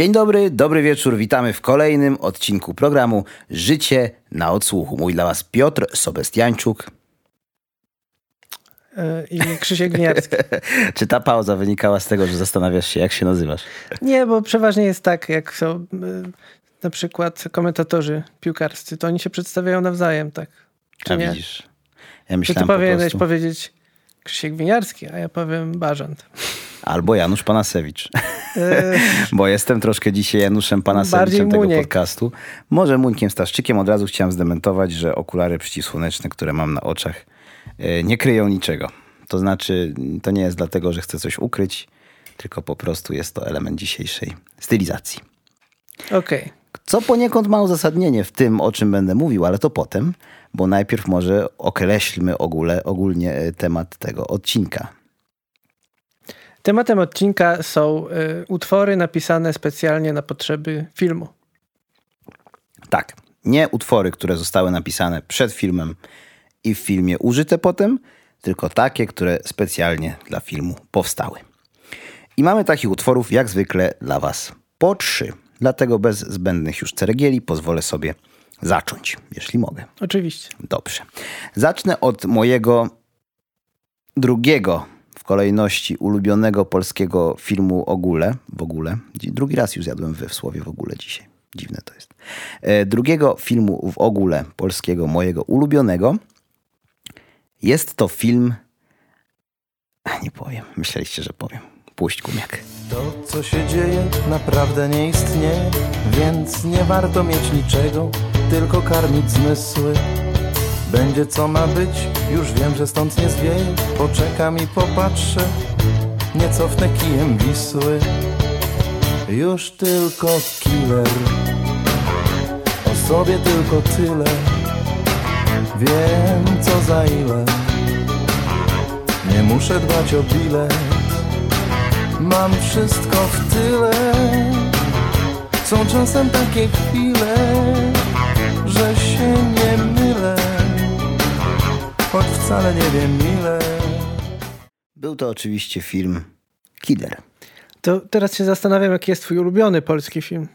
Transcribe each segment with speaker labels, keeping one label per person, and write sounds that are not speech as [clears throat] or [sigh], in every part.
Speaker 1: Dzień dobry, dobry wieczór. Witamy w kolejnym odcinku programu Życie na odsłuchu. Mówi dla Was Piotr Sobestiańczuk.
Speaker 2: E, I Krzysiek Winiarski. [laughs]
Speaker 1: Czy ta pauza wynikała z tego, że zastanawiasz się, jak się nazywasz?
Speaker 2: Nie, bo przeważnie jest tak, jak są e, na przykład komentatorzy piłkarscy, to oni się przedstawiają nawzajem, tak?
Speaker 1: Czy a nie? widzisz. Ja
Speaker 2: myślałem ty powinieneś powiedzieć Krzysiek Winiarski, a ja powiem Barzant.
Speaker 1: Albo Janusz Panasewicz. [laughs] Bo jestem troszkę dzisiaj Januszem Panasewiczem tego podcastu. Może Muńkiem Staszczykiem. Od razu chciałem zdementować, że okulary przeciwsłoneczne, które mam na oczach, e, nie kryją niczego. To znaczy, to nie jest dlatego, że chcę coś ukryć, tylko po prostu jest to element dzisiejszej stylizacji.
Speaker 2: Okej. Okay.
Speaker 1: Co poniekąd ma uzasadnienie w tym, o czym będę mówił, ale to potem, bo najpierw może określmy ogóle, ogólnie e, temat tego odcinka.
Speaker 2: Tematem odcinka są y, utwory napisane specjalnie na potrzeby filmu.
Speaker 1: Tak. Nie utwory, które zostały napisane przed filmem i w filmie użyte potem, tylko takie, które specjalnie dla filmu powstały. I mamy takich utworów jak zwykle dla Was po trzy. Dlatego bez zbędnych już ceregieli pozwolę sobie zacząć, jeśli mogę.
Speaker 2: Oczywiście.
Speaker 1: Dobrze. Zacznę od mojego drugiego kolejności ulubionego polskiego filmu ogóle, w ogóle. Drugi raz już zjadłem we w słowie w ogóle dzisiaj. Dziwne to jest. E, drugiego filmu w ogóle polskiego, mojego ulubionego. Jest to film. Nie powiem. Myśleliście, że powiem. Puść gumiak.
Speaker 3: To, co się dzieje, naprawdę nie istnieje, więc nie warto mieć niczego, tylko karmić zmysły. Będzie co ma być, już wiem, że stąd nie zwieje Poczekam i popatrzę, nie cofnę kijem Wisły. Już tylko killer. O sobie tylko tyle. Wiem co za ile. Nie muszę dbać o bilet. Mam wszystko w tyle. Są czasem takie chwile wcale nie wiem ile.
Speaker 1: Był to oczywiście film Killer.
Speaker 2: To teraz się zastanawiam, jaki jest twój ulubiony polski film.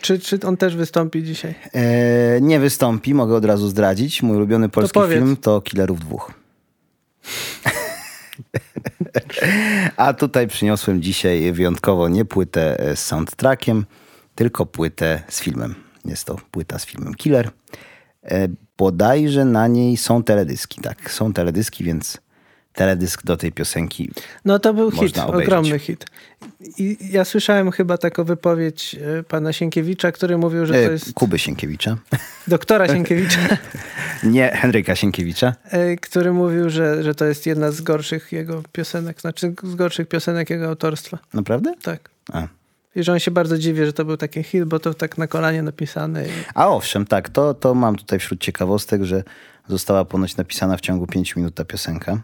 Speaker 2: Czy, czy on też wystąpi dzisiaj?
Speaker 1: Eee, nie wystąpi, mogę od razu zdradzić. Mój ulubiony polski to film to Killerów dwóch. [laughs] A tutaj przyniosłem dzisiaj wyjątkowo nie płytę z soundtrackiem, tylko płytę z filmem. Jest to płyta z filmem Killer. E, bodajże na niej są teledyski. Tak, są teledyski, więc teledysk do tej piosenki.
Speaker 2: No to był hit, obejrzeć. ogromny hit. I ja słyszałem chyba taką wypowiedź e, pana Sienkiewicza, który mówił, że to e, jest.
Speaker 1: Kuby Sienkiewicza.
Speaker 2: Doktora Sienkiewicza. [laughs]
Speaker 1: Nie, Henryka Sienkiewicza.
Speaker 2: Który mówił, że, że to jest jedna z gorszych jego piosenek, znaczy z gorszych piosenek jego autorstwa.
Speaker 1: Naprawdę?
Speaker 2: Tak. A. I że on się bardzo dziwi, że to był taki hit, bo to tak na kolanie napisane. I...
Speaker 1: A owszem, tak, to, to mam tutaj wśród ciekawostek, że została ponoć napisana w ciągu 5 minut ta piosenka.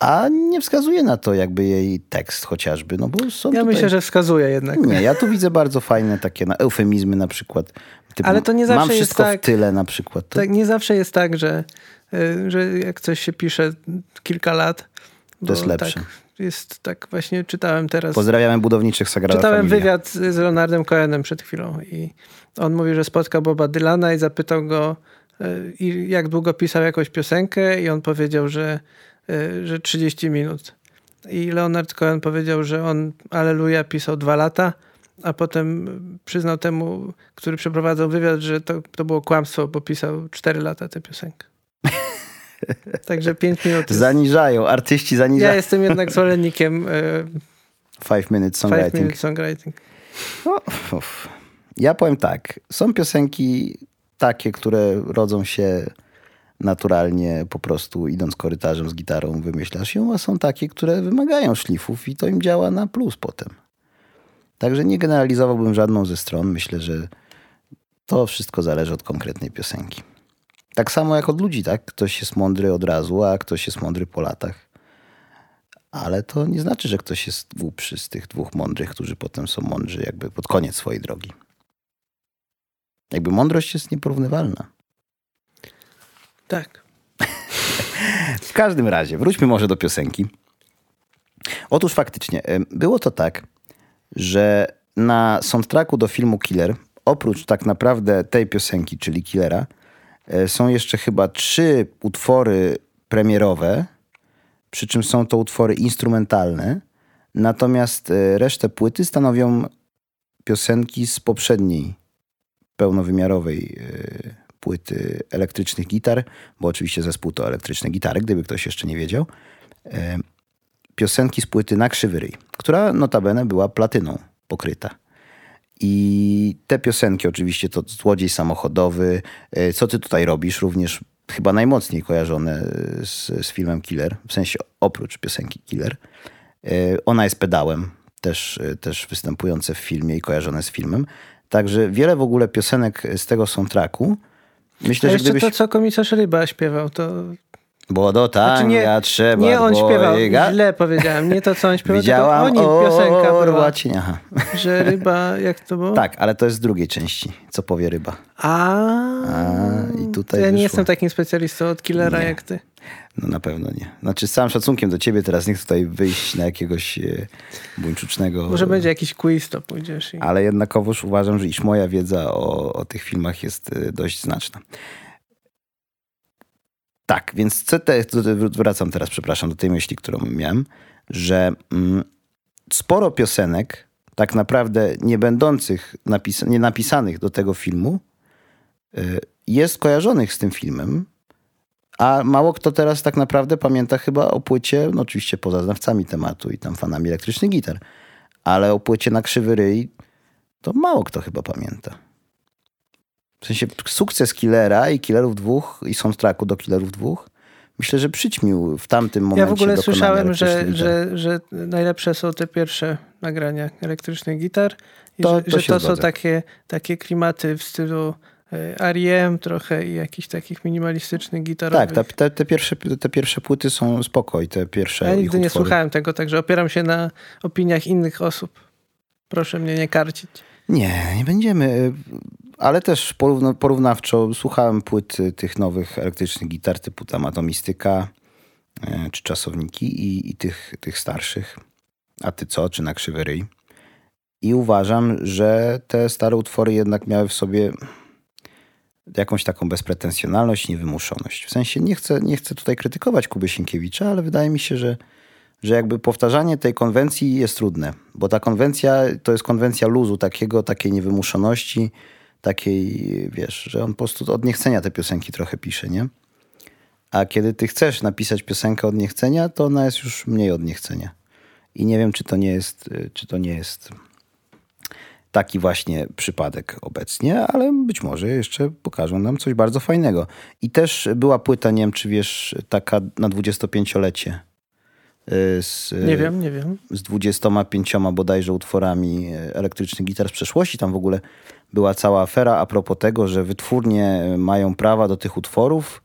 Speaker 1: A nie wskazuje na to jakby jej tekst chociażby. No bo są
Speaker 2: ja
Speaker 1: tutaj...
Speaker 2: myślę, że wskazuje jednak.
Speaker 1: Nie, ja tu widzę bardzo fajne takie na eufemizmy na przykład.
Speaker 2: Typu, Ale to nie zawsze
Speaker 1: mam
Speaker 2: jest
Speaker 1: wszystko
Speaker 2: tak,
Speaker 1: w tyle na przykład.
Speaker 2: To... Tak, nie zawsze jest tak, że, y, że jak coś się pisze kilka lat.
Speaker 1: To jest lepsze.
Speaker 2: Tak, jest tak właśnie czytałem teraz.
Speaker 1: Pozdrawiamy budowniczych Sagrada
Speaker 2: Czytałem
Speaker 1: Familia.
Speaker 2: wywiad z Leonardem Cohenem przed chwilą i on mówi, że spotkał Boba Dylana i zapytał go e, jak długo pisał jakąś piosenkę i on powiedział, że, e, że 30 minut. I Leonard Cohen powiedział, że on Aleluja pisał dwa lata, a potem przyznał temu, który przeprowadzał wywiad, że to, to było kłamstwo, bo pisał 4 lata tę piosenkę. Także 5 minut.
Speaker 1: Jest... Zaniżają, artyści zaniżają.
Speaker 2: Ja jestem jednak zwolennikiem.
Speaker 1: five Minute Songwriting.
Speaker 2: Five minute songwriting.
Speaker 1: No, ja powiem tak. Są piosenki takie, które rodzą się naturalnie, po prostu idąc korytarzem z gitarą, wymyślasz ją, a są takie, które wymagają szlifów i to im działa na plus potem. Także nie generalizowałbym żadną ze stron. Myślę, że to wszystko zależy od konkretnej piosenki. Tak samo jak od ludzi, tak? Ktoś jest mądry od razu, a ktoś jest mądry po latach. Ale to nie znaczy, że ktoś jest głupszy z tych dwóch mądrych, którzy potem są mądrzy jakby pod koniec swojej drogi. Jakby mądrość jest nieporównywalna.
Speaker 2: Tak. [laughs]
Speaker 1: w każdym razie, wróćmy może do piosenki. Otóż faktycznie, było to tak, że na soundtracku do filmu Killer, oprócz tak naprawdę tej piosenki, czyli Killera, są jeszcze chyba trzy utwory premierowe, przy czym są to utwory instrumentalne, natomiast e, resztę płyty stanowią piosenki z poprzedniej pełnowymiarowej e, płyty elektrycznych gitar, bo oczywiście zespół to elektryczne gitary, gdyby ktoś jeszcze nie wiedział. E, piosenki z płyty Na Krzywy Ryj, która notabene była platyną pokryta. I te piosenki, oczywiście to Złodziej Samochodowy, e, Co ty tutaj robisz, również chyba najmocniej kojarzone z, z filmem Killer, w sensie oprócz piosenki Killer. E, ona jest pedałem, też, też występujące w filmie i kojarzone z filmem. Także wiele w ogóle piosenek z tego soundtracku. Myślę,
Speaker 2: A
Speaker 1: że
Speaker 2: jeszcze
Speaker 1: gdybyś...
Speaker 2: to, co komisarz Ryba śpiewał, to...
Speaker 1: Bo do
Speaker 2: Znaczy nie,
Speaker 1: tanga trzeba
Speaker 2: nie on śpiewał, źle powiedziałem. Nie to, co on śpiewał,
Speaker 1: Widziałam
Speaker 2: tylko o nim piosenka była.
Speaker 1: Aha. [laughs]
Speaker 2: że ryba, jak to było?
Speaker 1: Tak, ale to jest z drugiej części, co powie ryba.
Speaker 2: A,
Speaker 1: A, i tutaj
Speaker 2: ja nie
Speaker 1: wyszło.
Speaker 2: jestem takim specjalistą od killera
Speaker 1: Nie.
Speaker 2: jak ty.
Speaker 1: No na pewno nie. Znaczy z całym szacunkiem do ciebie teraz nie chcę tutaj wyjść na jakiegoś e, buńczucznego...
Speaker 2: Może będzie jakiś quiz, to pójdziesz. I...
Speaker 1: Ale jednakowoż uważam, że iż moja wiedza o, o tych filmach jest e, dość znaczna. Tak, więc to wracam teraz, przepraszam, do tej myśli, którą miałem, że mm, sporo piosenek, tak naprawdę nie będących, napis- nie napisanych do tego filmu, y, jest kojarzonych z tym filmem, a mało kto teraz tak naprawdę pamięta chyba o płycie, no oczywiście poza znawcami tematu i tam fanami elektrycznych gitar, ale o płycie na krzywy ryj to mało kto chyba pamięta. W sensie sukces Killera i Killerów dwóch i soundtracku do Killerów dwóch myślę, że przyćmił w tamtym momencie
Speaker 2: Ja w ogóle słyszałem, że, że, że najlepsze są te pierwsze nagrania elektrycznych gitar i
Speaker 1: To-
Speaker 2: że
Speaker 1: to
Speaker 2: że to są takie, takie klimaty w stylu e, R.E.M. trochę i jakichś takich minimalistycznych gitarowych.
Speaker 1: Tak, te, te, pierwsze, te pierwsze płyty są spoko i te pierwsze
Speaker 2: ja nigdy nie słuchałem tego, także opieram się na opiniach innych osób. Proszę mnie nie karcić.
Speaker 1: Nie, nie będziemy. Ale też porównawczo słuchałem płyt y, tych nowych elektrycznych gitar typu tam Atomistyka e, czy Czasowniki i, i tych, tych starszych. A ty co? Czy na krzywy ryj? I uważam, że te stare utwory jednak miały w sobie jakąś taką bezpretensjonalność, niewymuszoność. W sensie nie chcę, nie chcę tutaj krytykować Kuby Sienkiewicza, ale wydaje mi się, że, że jakby powtarzanie tej konwencji jest trudne, bo ta konwencja to jest konwencja luzu, takiego, takiej niewymuszoności, takiej, wiesz, że on po prostu od niechcenia te piosenki trochę pisze, nie? A kiedy ty chcesz napisać piosenkę od niechcenia, to ona jest już mniej od niechcenia. I nie wiem, czy to nie jest, y, czy to nie jest taki właśnie przypadek obecnie, ale być może jeszcze pokażą nam coś bardzo fajnego. I też była płyta, nie wiem, czy wiesz, taka na 25-lecie. Y, Z,
Speaker 2: Nie wiem, nie wiem.
Speaker 1: z 25 bodajże utworami e, elektrycznych gitar z przeszłości. Tam w ogóle była cała afera a propos tego, że wytwórnie mają prawa do tych utworów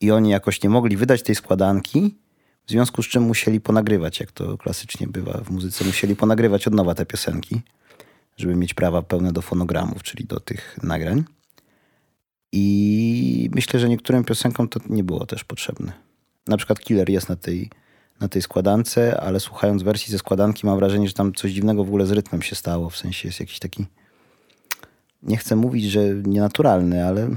Speaker 1: i oni jakoś nie mogli wydać tej składanki, w związku z czym musieli ponagrywać, jak to klasycznie bywa w muzyce, musieli ponagrywać od nowa te piosenki, żeby mieć prawa pełne do fonogramów, czyli do tych nagrań. I myślę, że niektórym piosenkom to nie było też potrzebne. Na przykład Killer jest na tej, na tej składance, ale słuchając wersji ze składanki mam wrażenie, że tam coś dziwnego w ogóle z rytmem się stało. W sensie jest jakiś taki, nie chcę mówić, że nienaturalny, ale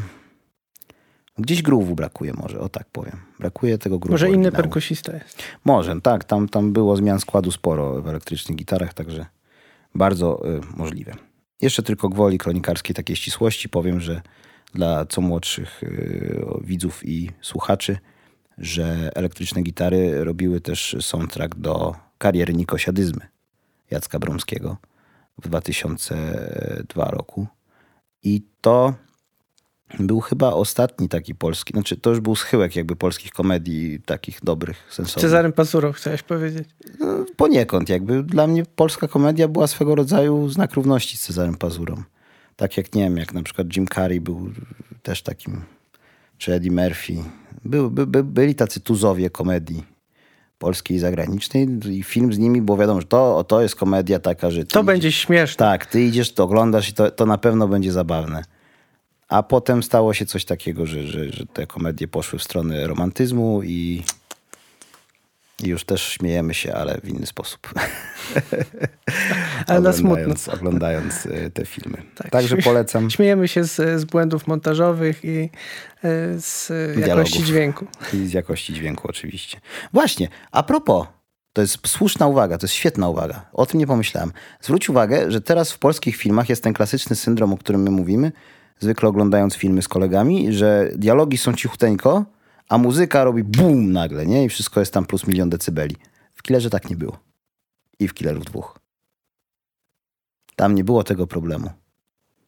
Speaker 1: gdzieś groove'u brakuje może, o tak powiem. Brakuje tego groove'u
Speaker 2: Może inny perkusista jest.
Speaker 1: Może, tak. Tam, tam było zmian składu sporo w elektrycznych gitarach, także bardzo y, możliwe. Jeszcze tylko gwoli kronikarskiej takiej ścisłości powiem, że dla co młodszych y, widzów i słuchaczy, że elektryczne gitary robiły też soundtrack do kariery Nikosiadyzmy Jacka Bromskiego w 2002 roku. I to był chyba ostatni taki polski, znaczy to już był schyłek jakby polskich komedii takich dobrych, sensownych.
Speaker 2: Cezarym Pazurą chciałeś powiedzieć.
Speaker 1: No, Poniekąd jakby. Dla mnie polska komedia była swego rodzaju znak równości z Cezarem Pazurą. Tak jak, nie wiem, jak na przykład Jim Carrey był też takim, czy Eddie Murphy. Był, by, by, byli tacy tuzowie komedii polskiej i zagranicznej i film z nimi, bo wiadomo, że to, to jest komedia taka, że...
Speaker 2: To
Speaker 1: idziesz-
Speaker 2: będzie śmieszne.
Speaker 1: Tak, ty idziesz, to oglądasz i to, to na pewno będzie zabawne. A potem stało się coś takiego, że, że, że te komedie poszły w stronę romantyzmu i już też śmiejemy się, ale w inny sposób. [laughs]
Speaker 2: Ale na smutno.
Speaker 1: oglądając, y, te filmy.
Speaker 2: Tak,
Speaker 1: Także polecam.
Speaker 2: Śmiejemy się z, z błędów montażowych i e, z jakości
Speaker 1: Dialogów.
Speaker 2: dźwięku.
Speaker 1: I z jakości dźwięku oczywiście. Właśnie, a propos, to jest słuszna uwaga, to jest świetna uwaga. O tym nie pomyślałem. Zwróć uwagę, że teraz w polskich filmach jest ten klasyczny syndrom, o którym my mówimy, zwykle oglądając filmy z kolegami, że dialogi są cichuteńko, a muzyka robi bum nagle, nie? I wszystko jest tam plus milion decybeli. W Killerze tak nie było. I w Killerów dwóch. Tam nie było tego problemu.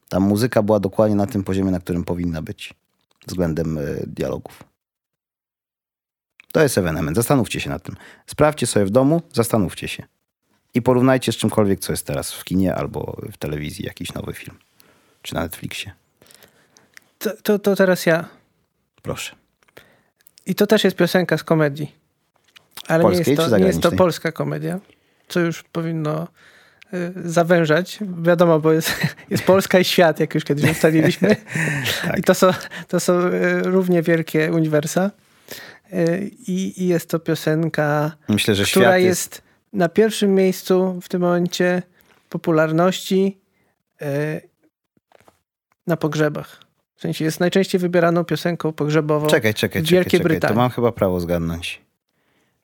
Speaker 1: Tam muzyka była dokładnie na tym poziomie, na którym powinna być względem y, dialogów. To jest ewenement. Zastanówcie się nad tym. Sprawdźcie sobie w domu, zastanówcie się. I porównajcie z czymkolwiek, co jest teraz w kinie albo w telewizji, jakiś nowy film. Czy na Netflixie.
Speaker 2: To, to, to teraz ja.
Speaker 1: Proszę.
Speaker 2: I to też jest piosenka z komedii. Ale nie
Speaker 1: Polskiej
Speaker 2: jest,
Speaker 1: czy
Speaker 2: to, nie jest to polska komedia, co już powinno y, zawężać. Wiadomo, bo jest, [laughs] jest Polska i świat, jak już kiedyś ustaliliśmy. [laughs]
Speaker 1: Tak.
Speaker 2: I to są, to są y, równie wielkie uniwersa. Y, I, I jest to piosenka,
Speaker 1: Myślę, że
Speaker 2: która jest...
Speaker 1: jest...
Speaker 2: na pierwszym miejscu w tym momencie popularności na pogrzebach. W sensie jest najczęściej wybieraną piosenką pogrzebową.
Speaker 1: Czekaj, czekaj,
Speaker 2: w
Speaker 1: czekaj,
Speaker 2: Wielkiej
Speaker 1: czekaj. To
Speaker 2: Brytanii.
Speaker 1: mam chyba prawo zgadnąć.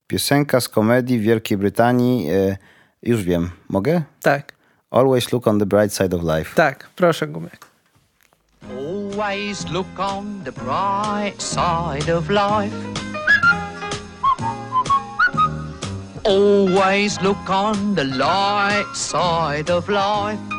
Speaker 1: Piosenka z komedii w Wielkiej Brytanii. E, już wiem. Mogę?
Speaker 2: Tak,
Speaker 1: Always look on the bright side of life.
Speaker 2: tak, proszę Gumek.
Speaker 4: Always look on the bright side of life. Always look on the light side of life.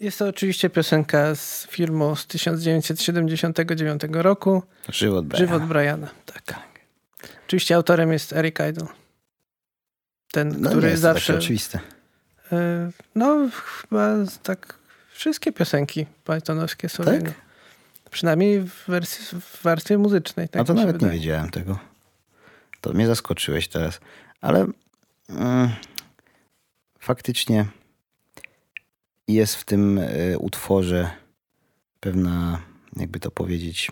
Speaker 2: Jest to oczywiście piosenka z filmu z 1979 roku,
Speaker 1: Żywot Briana.
Speaker 2: Żywot Briana. Tak. Oczywiście autorem jest Eric Idle. Ten,
Speaker 1: No nie
Speaker 2: który
Speaker 1: jest to
Speaker 2: zawsze...
Speaker 1: oczywiste.
Speaker 2: y, no, chyba tak wszystkie piosenki Pythonowskie są
Speaker 1: Tak?
Speaker 2: jego. Przynajmniej w, wersji, w warstwie muzycznej. Tak
Speaker 1: No to nawet nie
Speaker 2: wydaje.
Speaker 1: wiedziałem tego. To mnie zaskoczyłeś teraz. Ale mm, faktycznie jest w tym y, utworze pewna, jakby to powiedzieć,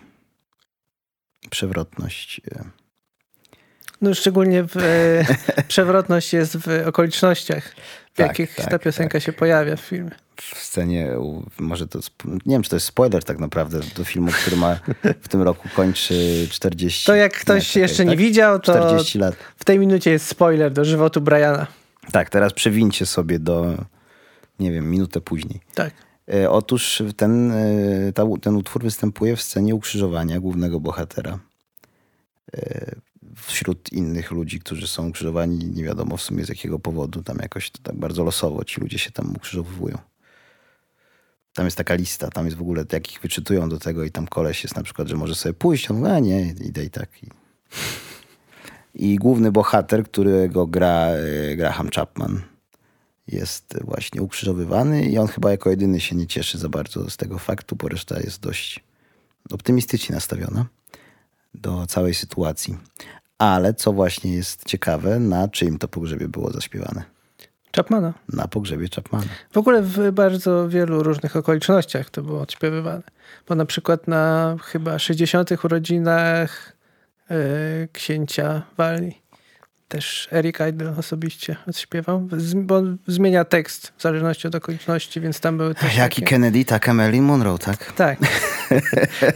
Speaker 1: przewrotność. y.
Speaker 2: No szczególnie w, e, [laughs] przewrotność jest w okolicznościach, w
Speaker 1: Tak,
Speaker 2: jakich
Speaker 1: tak,
Speaker 2: ta piosenka się pojawia w filmie.
Speaker 1: w scenie, może to, nie wiem, czy to jest spoiler tak naprawdę do filmu, który ma w tym roku kończy 40.
Speaker 2: To jak ktoś
Speaker 1: czekaj,
Speaker 2: jeszcze nie
Speaker 1: tak?
Speaker 2: widział, to
Speaker 1: 40 lat.
Speaker 2: w tej minucie jest spoiler do żywotu Briana.
Speaker 1: Tak, teraz przewincie sobie do, nie wiem, minutę później.
Speaker 2: Tak.
Speaker 1: E, Otóż ten, e, ta, ten utwór występuje w scenie ukrzyżowania głównego bohatera. E, Wśród innych ludzi, którzy są ukrzyżowani, nie wiadomo w sumie z jakiego powodu, tam jakoś to tak bardzo losowo ci ludzie się tam ukrzyżowują. Tam jest taka lista, tam jest w ogóle, jak ich wyczytują do tego i tam koleś jest na przykład, że może sobie pójść, on mówi, a nie, idę i tak. I, główny bohater, którego gra Graham Chapman, jest właśnie ukrzyżowywany i on chyba jako jedyny się nie cieszy za bardzo z tego faktu, bo reszta jest dość optymistycznie nastawiona do całej sytuacji. Ale co właśnie jest ciekawe, na czyim to pogrzebie było zaśpiewane?
Speaker 2: Chapmana.
Speaker 1: Na pogrzebie Chapmana.
Speaker 2: W ogóle w bardzo wielu różnych okolicznościach to było odśpiewywane. Bo na przykład na chyba 60. urodzinach e, księcia Walii też Eric Idle osobiście odśpiewał, bo zmienia tekst w zależności od okoliczności, więc tam były też
Speaker 1: Jaki
Speaker 2: takie...
Speaker 1: Kennedy, tak Marilyn Monroe, tak?
Speaker 2: Tak.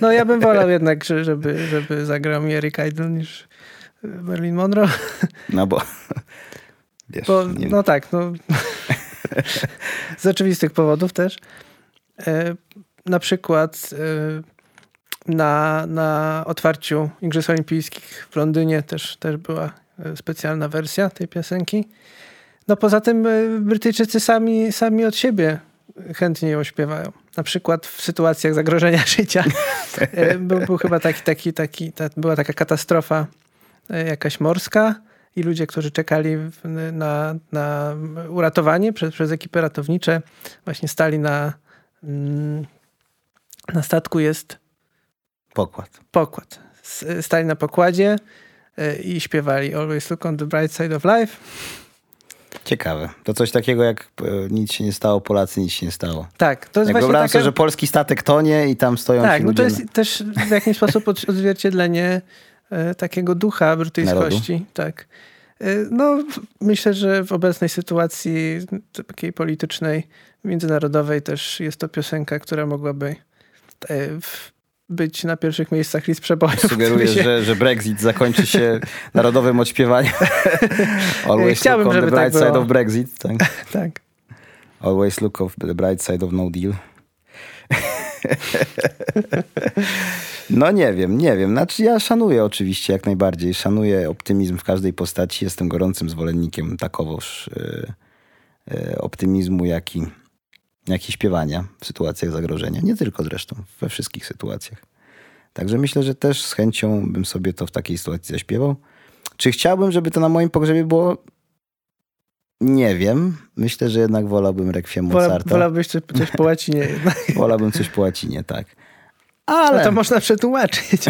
Speaker 2: No ja bym wolał jednak, że- żeby, żeby zagrał mi Eric Idle niż e, Marilyn Monroe.
Speaker 1: No bo... Wiesz,
Speaker 2: Bo,
Speaker 1: nie,
Speaker 2: no tak, no. z oczywistych powodów też. E, na przykład e, na, na otwarciu Igrzysk Olimpijskich w Londynie też, też była specjalna wersja tej piosenki. No poza tym e, Brytyjczycy sami, sami od siebie chętnie ją śpiewają. Na przykład w sytuacjach zagrożenia [laughs] życia. E, Był, był chyba taki, taki, taki, ta, była taka katastrofa e, jakaś morska i ludzie, którzy czekali na, na uratowanie przez, przez ekipy ratownicze, właśnie stali na, mm, na statku jest
Speaker 1: Pokład.
Speaker 2: pokład. Stali na pokładzie i śpiewali Always look on the bright side of life.
Speaker 1: Ciekawe. To coś takiego jak e, nic się nie stało, Polacy nic się nie stało.
Speaker 2: Tak, to jest
Speaker 1: Jak
Speaker 2: właśnie taka...
Speaker 1: sobie, że polski statek tonie i tam stoją
Speaker 2: Tak,
Speaker 1: ci
Speaker 2: no to jest też w jakiś sposób od- odzwierciedlenie e, takiego ducha brytyjskości. Tak. E, No, myślę, że w obecnej sytuacji takiej politycznej, międzynarodowej też jest to piosenka, która mogłaby e, w- być na pierwszych miejscach list przebojów.
Speaker 1: Sugerujesz,
Speaker 2: który się-
Speaker 1: że, że Brexit zakończy się [laughs] narodowym odśpiewaniem. [laughs] Always
Speaker 2: Chciałbym,
Speaker 1: look on
Speaker 2: żeby
Speaker 1: the
Speaker 2: tak
Speaker 1: bright side
Speaker 2: było.
Speaker 1: of Brexit. Tak? [laughs]
Speaker 2: Tak.
Speaker 1: Always look of the bright side of no deal. No nie wiem, nie wiem. Znaczy ja szanuję oczywiście jak najbardziej. Szanuję optymizm w każdej postaci. Jestem gorącym zwolennikiem takowoż e, e, optymizmu, jak i, jak i śpiewania w sytuacjach zagrożenia. Nie tylko zresztą, we wszystkich sytuacjach. Także myślę, że też z chęcią bym sobie to w takiej sytuacji zaśpiewał. Czy chciałbym, żeby to na moim pogrzebie było? Nie wiem. Myślę, że jednak wolałbym
Speaker 2: Wola,
Speaker 1: Mozarta.
Speaker 2: wolałbyś coś, coś po łacinie. [laughs]
Speaker 1: Wolałbym coś po łacinie, tak.
Speaker 2: No
Speaker 1: Ale
Speaker 2: to można przetłumaczyć.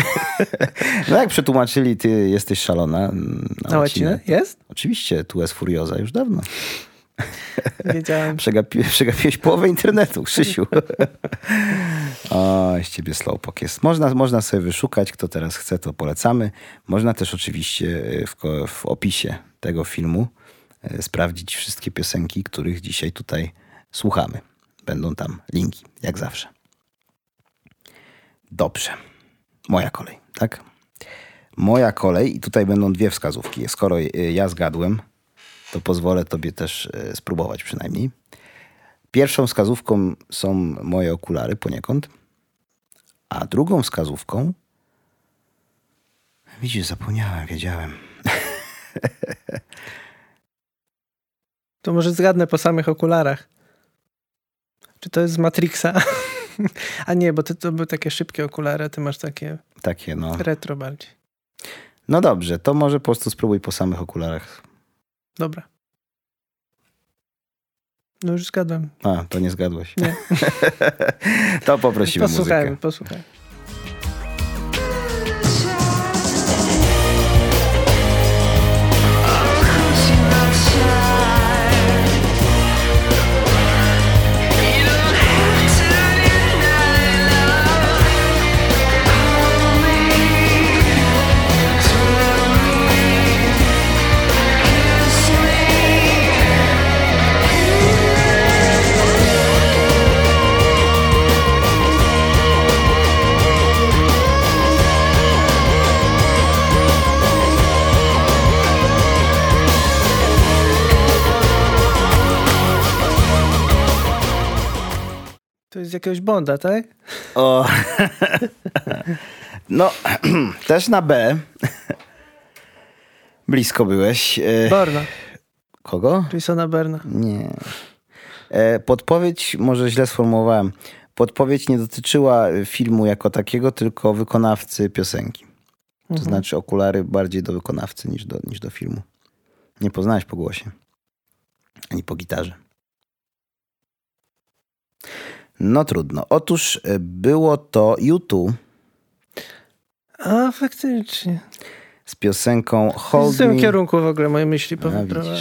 Speaker 2: [laughs]
Speaker 1: no jak przetłumaczyli, ty jesteś szalona mm, na,
Speaker 2: Na łacinę? Jest?
Speaker 1: Oczywiście, tu jest furioza już dawno. [laughs]
Speaker 2: Wiedziałem.
Speaker 1: Przegapi, przegapiłeś połowę internetu, Krzysiu. [laughs] o, z ciebie slowpoke jest. Można, można sobie wyszukać, kto teraz chce, to polecamy. Można też oczywiście y, w, w opisie tego filmu y, sprawdzić wszystkie piosenki, których dzisiaj tutaj słuchamy. Będą tam linki, jak zawsze. Dobrze. Moja kolej, tak? Moja kolej i tutaj będą dwie wskazówki. Skoro y, ja zgadłem, to pozwolę tobie też y, spróbować przynajmniej. Pierwszą wskazówką są moje okulary poniekąd, a drugą wskazówką widzisz, zapomniałem, wiedziałem. [laughs]
Speaker 2: To może zgadnę po samych okularach. Czy to jest z Matrixa? [laughs] A nie, bo ty, to były takie szybkie okulary, a ty masz takie
Speaker 1: Takie no.
Speaker 2: retro bardziej.
Speaker 1: No dobrze, to może po prostu spróbuj po samych okularach.
Speaker 2: Dobra. No już zgadłem.
Speaker 1: A, to nie zgadłeś.
Speaker 2: Nie. [laughs]
Speaker 1: to poprosimy
Speaker 2: Posłuchajmy,
Speaker 1: muzykę.
Speaker 2: posłuchajmy. To z jakiegoś Bonda, tak?
Speaker 1: O. no, [clears throat] też na B. Blisko byłeś. E,
Speaker 2: Borna.
Speaker 1: Kogo?
Speaker 2: Jasona Berna.
Speaker 1: Nie. E, Podpowiedź, może źle sformułowałem. Podpowiedź nie dotyczyła filmu jako takiego, tylko wykonawcy piosenki. To znaczy okulary bardziej do wykonawcy niż do, niż do filmu. Nie poznałeś po głosie. Ani po gitarze. No trudno. Otóż e, było to YouTube
Speaker 2: A, faktycznie.
Speaker 1: z piosenką
Speaker 2: W
Speaker 1: Hold
Speaker 2: tym
Speaker 1: Me...
Speaker 2: kierunku w ogóle moje myśli powędrowały.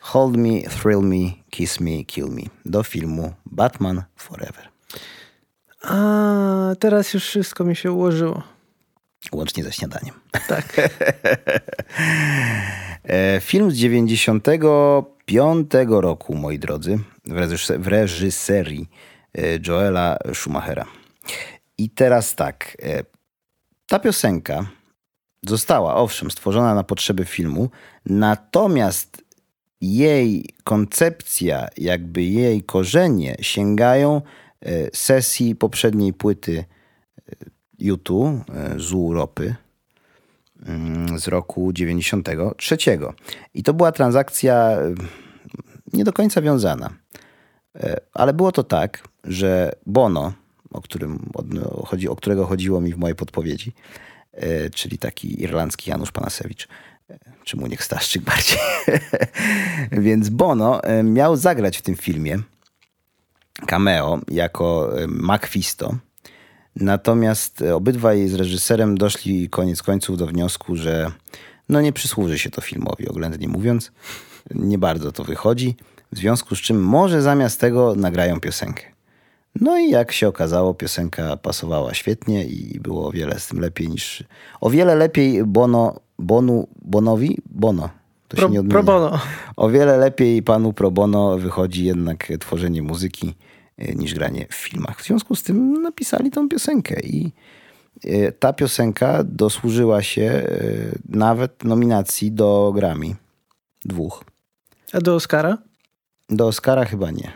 Speaker 1: Hold Me, Thrill Me, Kiss Me, Kill Me do filmu Batman Forever.
Speaker 2: A, teraz już wszystko mi się ułożyło.
Speaker 1: Łącznie ze śniadaniem.
Speaker 2: Tak. [laughs]
Speaker 1: E, Film z 95 roku, moi drodzy, w, reżyse- w reżyserii Joela Schumachera. I teraz tak, e, ta piosenka została, owszem, stworzona na potrzeby filmu, natomiast jej koncepcja, jakby jej korzenie sięgają e, sesji poprzedniej płyty YouTube z Europy mm, z roku 93. I to była transakcja nie do końca wiązana. E, Ale było to tak, że Bono, o, którym, o którego chodziło mi w mojej podpowiedzi, e, czyli taki irlandzki Janusz Panasewicz, czy Muniek Staszczyk bardziej. [laughs] Więc Bono e, miał zagrać w tym filmie cameo jako e, Macfisto. Natomiast obydwaj z reżyserem doszli koniec końców do wniosku, że no nie przysłuży się to filmowi, oględnie mówiąc. Nie bardzo to wychodzi. W związku z czym może zamiast tego nagrają piosenkę. No i jak się okazało, piosenka pasowała świetnie i było o wiele z tym lepiej niż... O wiele lepiej Bono, Bonu, Bonowi? Bono. To
Speaker 2: Pro,
Speaker 1: się nie odmienia.
Speaker 2: pro bono.
Speaker 1: O wiele lepiej panu pro bono wychodzi jednak tworzenie muzyki e, niż granie w filmach. W związku z tym napisali tą piosenkę i e, ta piosenka dosłużyła się e, nawet nominacji do Grammy. Dwóch.
Speaker 2: A do Oscara?
Speaker 1: Do Oscara chyba nie.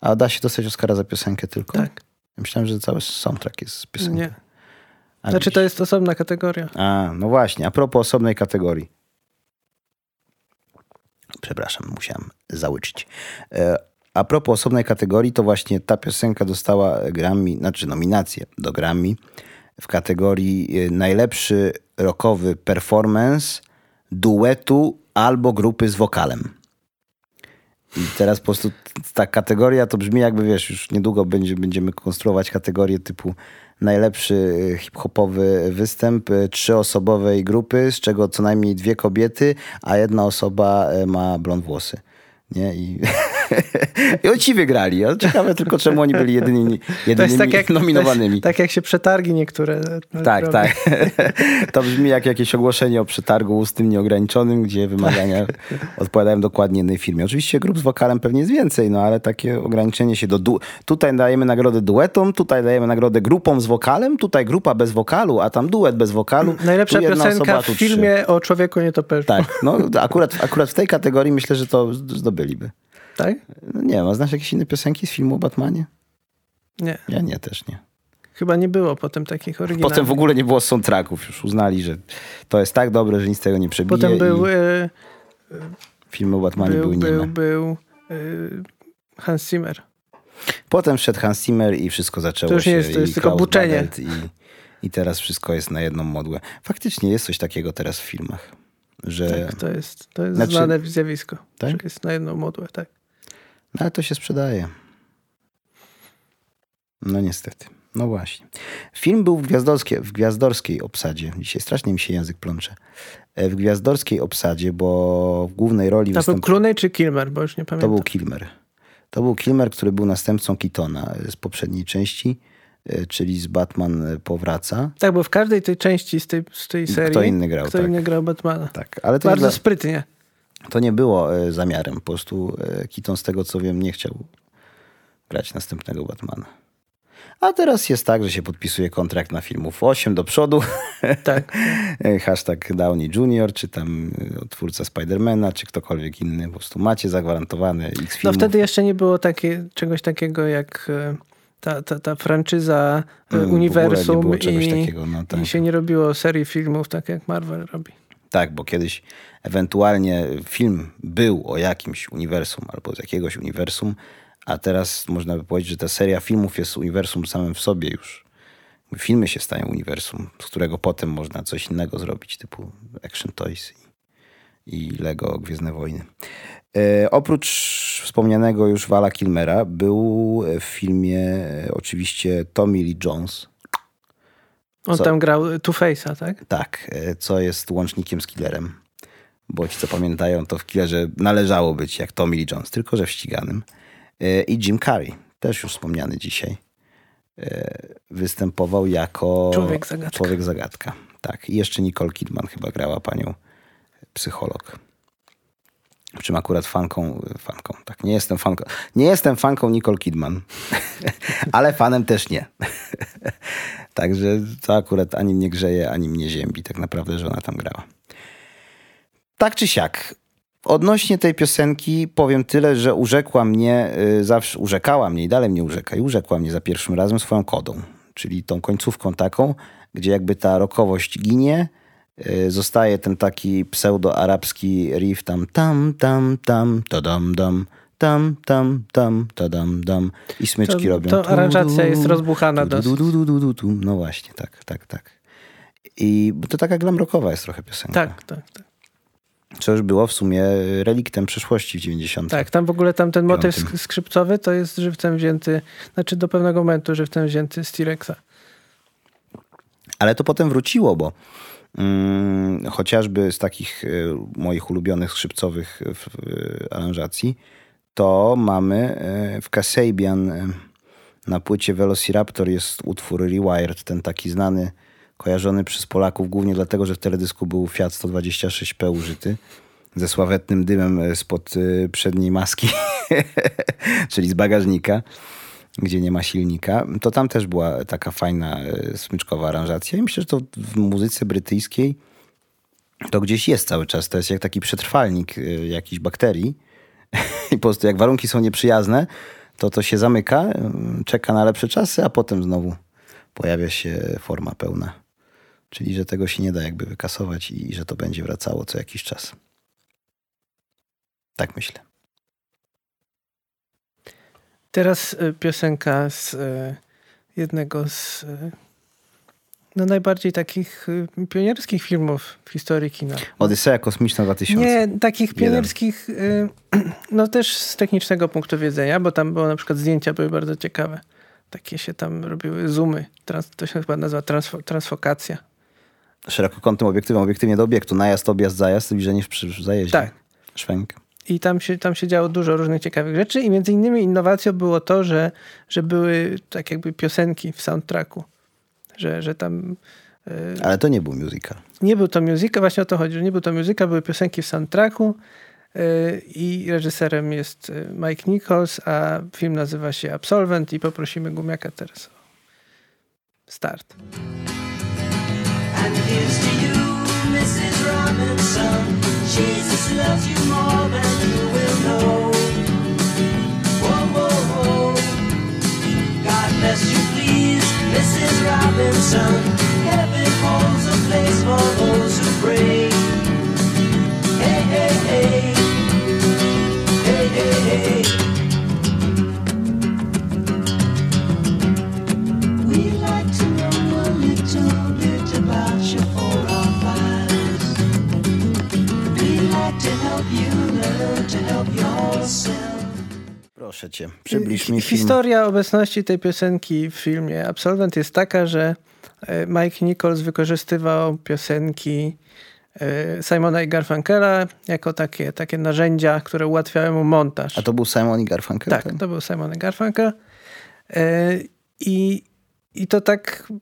Speaker 1: A da się dostać Oscara za piosenkę tylko?
Speaker 2: Tak.
Speaker 1: Myślałem, że cały soundtrack jest z piosenką.
Speaker 2: Nie.
Speaker 1: A
Speaker 2: Znaczy to jest osobna kategoria.
Speaker 1: A, no właśnie. A propos osobnej kategorii. Przepraszam, musiałem załyczyć. E, A propos osobnej kategorii, to właśnie ta piosenka dostała Grammy, znaczy nominację do Grammy w kategorii e, najlepszy rockowy performance duetu albo grupy z wokalem. I teraz po prostu ta kategoria to brzmi jakby, wiesz, już niedługo będzie, będziemy konstruować kategorię typu najlepszy e, hip-hopowy występ e, trzyosobowej grupy, z czego co najmniej dwie kobiety, a jedna osoba e, ma blond włosy. Nie? I, [laughs] [laughs] I oni ci wygrali. Ciekawe tylko, czemu oni byli jedynymi, jedynymi
Speaker 2: tak jak,
Speaker 1: nominowanymi.
Speaker 2: To jest, tak jak się przetargi niektóre
Speaker 1: Tak,
Speaker 2: robią.
Speaker 1: tak. [laughs] To brzmi jak jakieś ogłoszenie o przetargu ustnym nieograniczonym, gdzie wymagania [laughs] odpowiadają dokładnie jednej firmie. Oczywiście grup z wokalem pewnie jest więcej, no ale takie ograniczenie się do... Du- tutaj dajemy nagrodę duetom, tutaj dajemy nagrodę grupom z wokalem, tutaj grupa bez wokalu, a tam duet bez wokalu.
Speaker 2: Najlepsza piosenka w
Speaker 1: tu trzy.
Speaker 2: filmie o człowieku nietoperzu.
Speaker 1: Tak, no akurat, akurat w tej kategorii myślę, że to zdobyliby.
Speaker 2: Tak?
Speaker 1: No, nie wiem, a znasz jakieś inne piosenki z filmu o Batmanie?
Speaker 2: Nie.
Speaker 1: Ja nie, też nie.
Speaker 2: Chyba nie było potem takich oryginalnych.
Speaker 1: Potem w ogóle nie było soundtracków. Już uznali, że to jest tak dobre, że nic tego nie przebije.
Speaker 2: Potem był,
Speaker 1: i
Speaker 2: e,
Speaker 1: filmy o Batmanie
Speaker 2: był,
Speaker 1: były
Speaker 2: był,
Speaker 1: nieme.
Speaker 2: był e, Hans Zimmer.
Speaker 1: Potem wszedł Hans Zimmer i wszystko zaczęło
Speaker 2: To już nie
Speaker 1: się.
Speaker 2: jest- to jest tylko
Speaker 1: Klaus
Speaker 2: buczenie.
Speaker 1: I, I teraz wszystko jest na jedną modłę. Faktycznie jest coś takiego teraz w filmach, że...
Speaker 2: Tak, to jest, to jest
Speaker 1: Znaczy-
Speaker 2: znane zjawisko.
Speaker 1: Tak?
Speaker 2: Że jest na jedną modłę, tak.
Speaker 1: No, ale to się sprzedaje. No niestety. No właśnie. Film był w, gwiazdorskiej, w gwiazdorskiej obsadzie. Dzisiaj strasznie mi się język plącze. E, W gwiazdorskiej obsadzie, bo w głównej roli
Speaker 2: To był. Clooney czy Kilmer, bo już nie
Speaker 1: To
Speaker 2: pamiętam.
Speaker 1: był Kilmer. To był Kilmer, który był następcą Keatona z poprzedniej części, e, czyli z Batman e, powraca.
Speaker 2: Tak, bo w każdej tej części z tej, z tej serii
Speaker 1: Kto inny grał,
Speaker 2: kto
Speaker 1: tak.
Speaker 2: inny grał Batmana.
Speaker 1: Tak, ale to,
Speaker 2: Bardzo
Speaker 1: dla-
Speaker 2: sprytnie.
Speaker 1: To nie było e, zamiarem. Po prostu e, Keaton, z tego co wiem, nie chciał grać następnego Batmana. A teraz jest tak, że się podpisuje kontrakt na filmów 8 do przodu. [laughs]
Speaker 2: Tak.
Speaker 1: E, Hashtag Downey Jr., czy tam twórca Spidermana, czy ktokolwiek inny. Po prostu macie zagwarantowane X
Speaker 2: No
Speaker 1: filmów.
Speaker 2: wtedy jeszcze nie było takie, czegoś takiego jak ta, ta, ta franczyza
Speaker 1: Mm,
Speaker 2: uniwersum
Speaker 1: nie było czegoś
Speaker 2: i,
Speaker 1: takiego, no tak.
Speaker 2: i się nie robiło serii filmów tak jak Marvel robi.
Speaker 1: Tak, bo kiedyś ewentualnie film był o jakimś uniwersum albo z jakiegoś uniwersum, a teraz można by powiedzieć, że ta seria filmów jest uniwersum samym w sobie już. Filmy się stają uniwersum, z którego potem można coś innego zrobić, typu Action Toys i, i Lego Gwiezdne Wojny. E, oprócz wspomnianego już Vala Kilmera był w filmie e, oczywiście Tommy Lee Jones,
Speaker 2: On
Speaker 1: Co?
Speaker 2: tam grał Two-Face'a, tak?
Speaker 1: Tak, e, co jest łącznikiem z killerem. Bo ci, co pamiętają, to w killerze należało być jak Tommy Lee Jones, tylko że w ściganym. E, I Jim Carrey, też już wspomniany dzisiaj, występował jako
Speaker 2: Człowiek zagadka.
Speaker 1: człowiek zagadka. Tak, i jeszcze Nicole Kidman chyba grała panią psycholog. Przy czym akurat fanką, fanką, tak, nie jestem fanką, nie jestem fanką Nicole Kidman, [laughs] ale fanem też nie. [laughs] Także to akurat ani mnie grzeje, ani mnie ziębi, tak naprawdę, że ona tam grała. Tak czy siak, odnośnie tej piosenki powiem tyle, że urzekła mnie, y, zawsze urzekała mnie i dalej mnie urzeka i urzekła mnie za pierwszym razem swoją kodą, czyli tą końcówką taką, gdzie jakby ta rokowość ginie, zostaje ten taki pseudo-arabski riff tam tam tam tam to dam dam tam tam tam to dam dam i smyczki
Speaker 2: To-
Speaker 1: robią.
Speaker 2: to aranżacja jest rozbuchana dosyć.
Speaker 1: No właśnie, tak, tak, tak. I to taka glam rockowa jest trochę piosenka.
Speaker 2: Tak, tak, tak.
Speaker 1: Co już było w sumie reliktem przeszłości w 90.
Speaker 2: Tak, tam w ogóle tam ten motyw skrzypcowy to jest żywcem wzięty, znaczy do pewnego momentu żywcem wzięty z T-Rexa.
Speaker 1: Ale to potem wróciło, bo chociażby z takich y, moich ulubionych skrzypcowych y, y, aranżacji, to mamy w Kasabian na płycie Velociraptor jest utwór Rewired, ten taki znany, kojarzony przez Polaków głównie dlatego, że w teledysku był Fiat 126P użyty ze sławetnym dymem spod przedniej maski, [laughs] czyli z bagażnika gdzie nie ma silnika, to tam też była taka fajna, e, smyczkowa aranżacja. I myślę, że to w muzyce brytyjskiej to gdzieś jest cały czas. To jest jak taki przetrwalnik e, jakichś bakterii. [laughs] I po prostu jak warunki są nieprzyjazne, to to się zamyka, em, czeka na lepsze czasy, a potem znowu pojawia się forma pełna. Czyli, że tego się nie da jakby wykasować i że to będzie wracało co jakiś czas. Tak myślę.
Speaker 2: Teraz y, piosenka z y, jednego z y, no, najbardziej takich pionierskich filmów w historii kina.
Speaker 1: Odyseja Kosmiczna 2000.
Speaker 2: Nie, takich pionierskich, [clears throat] no też z technicznego punktu widzenia, bo tam było na przykład zdjęcia były bardzo ciekawe. Takie się tam robiły zoomy. Trans, to się chyba nazywa transfo, transfokacja.
Speaker 1: szerokokątnym obiektywem, obiektywnie do obiektu. Najazd, objazd, zajazd, zbliżenie w, przy, w zajeździe.
Speaker 2: Tak.
Speaker 1: Szwenk.
Speaker 2: I tam się, tam się działo dużo różnych ciekawych rzeczy i między innymi innowacją było to, że, że były tak jakby piosenki w soundtracku. Że, że tam y,
Speaker 1: Ale to nie był musical.
Speaker 2: nie był to muzyka, właśnie o to chodzi, że nie był to muzyka, były piosenki w soundtracku y, i reżyserem jest y, Mike Nichols, a film nazywa się Absolvent i poprosimy Gumiaka teraz o start.
Speaker 5: And here's to you, Mrs. Robinson. Jesus loves you more than you will know. God bless you, please, Mrs. Robinson. Heaven holds a place for those who pray. Hey, hey. Hey,
Speaker 1: Proszę cię, przybliż mi film.
Speaker 2: Historia obecności tej piosenki w filmie Absolvent jest taka, że e, Mike Nichols wykorzystywał piosenki e, Simona i Garfunkela jako takie, takie narzędzia, które ułatwiały mu montaż.
Speaker 1: A to był Simon i Garfunkel?
Speaker 2: Tak, to był Simon i Garfunkel. E, I, I to tak,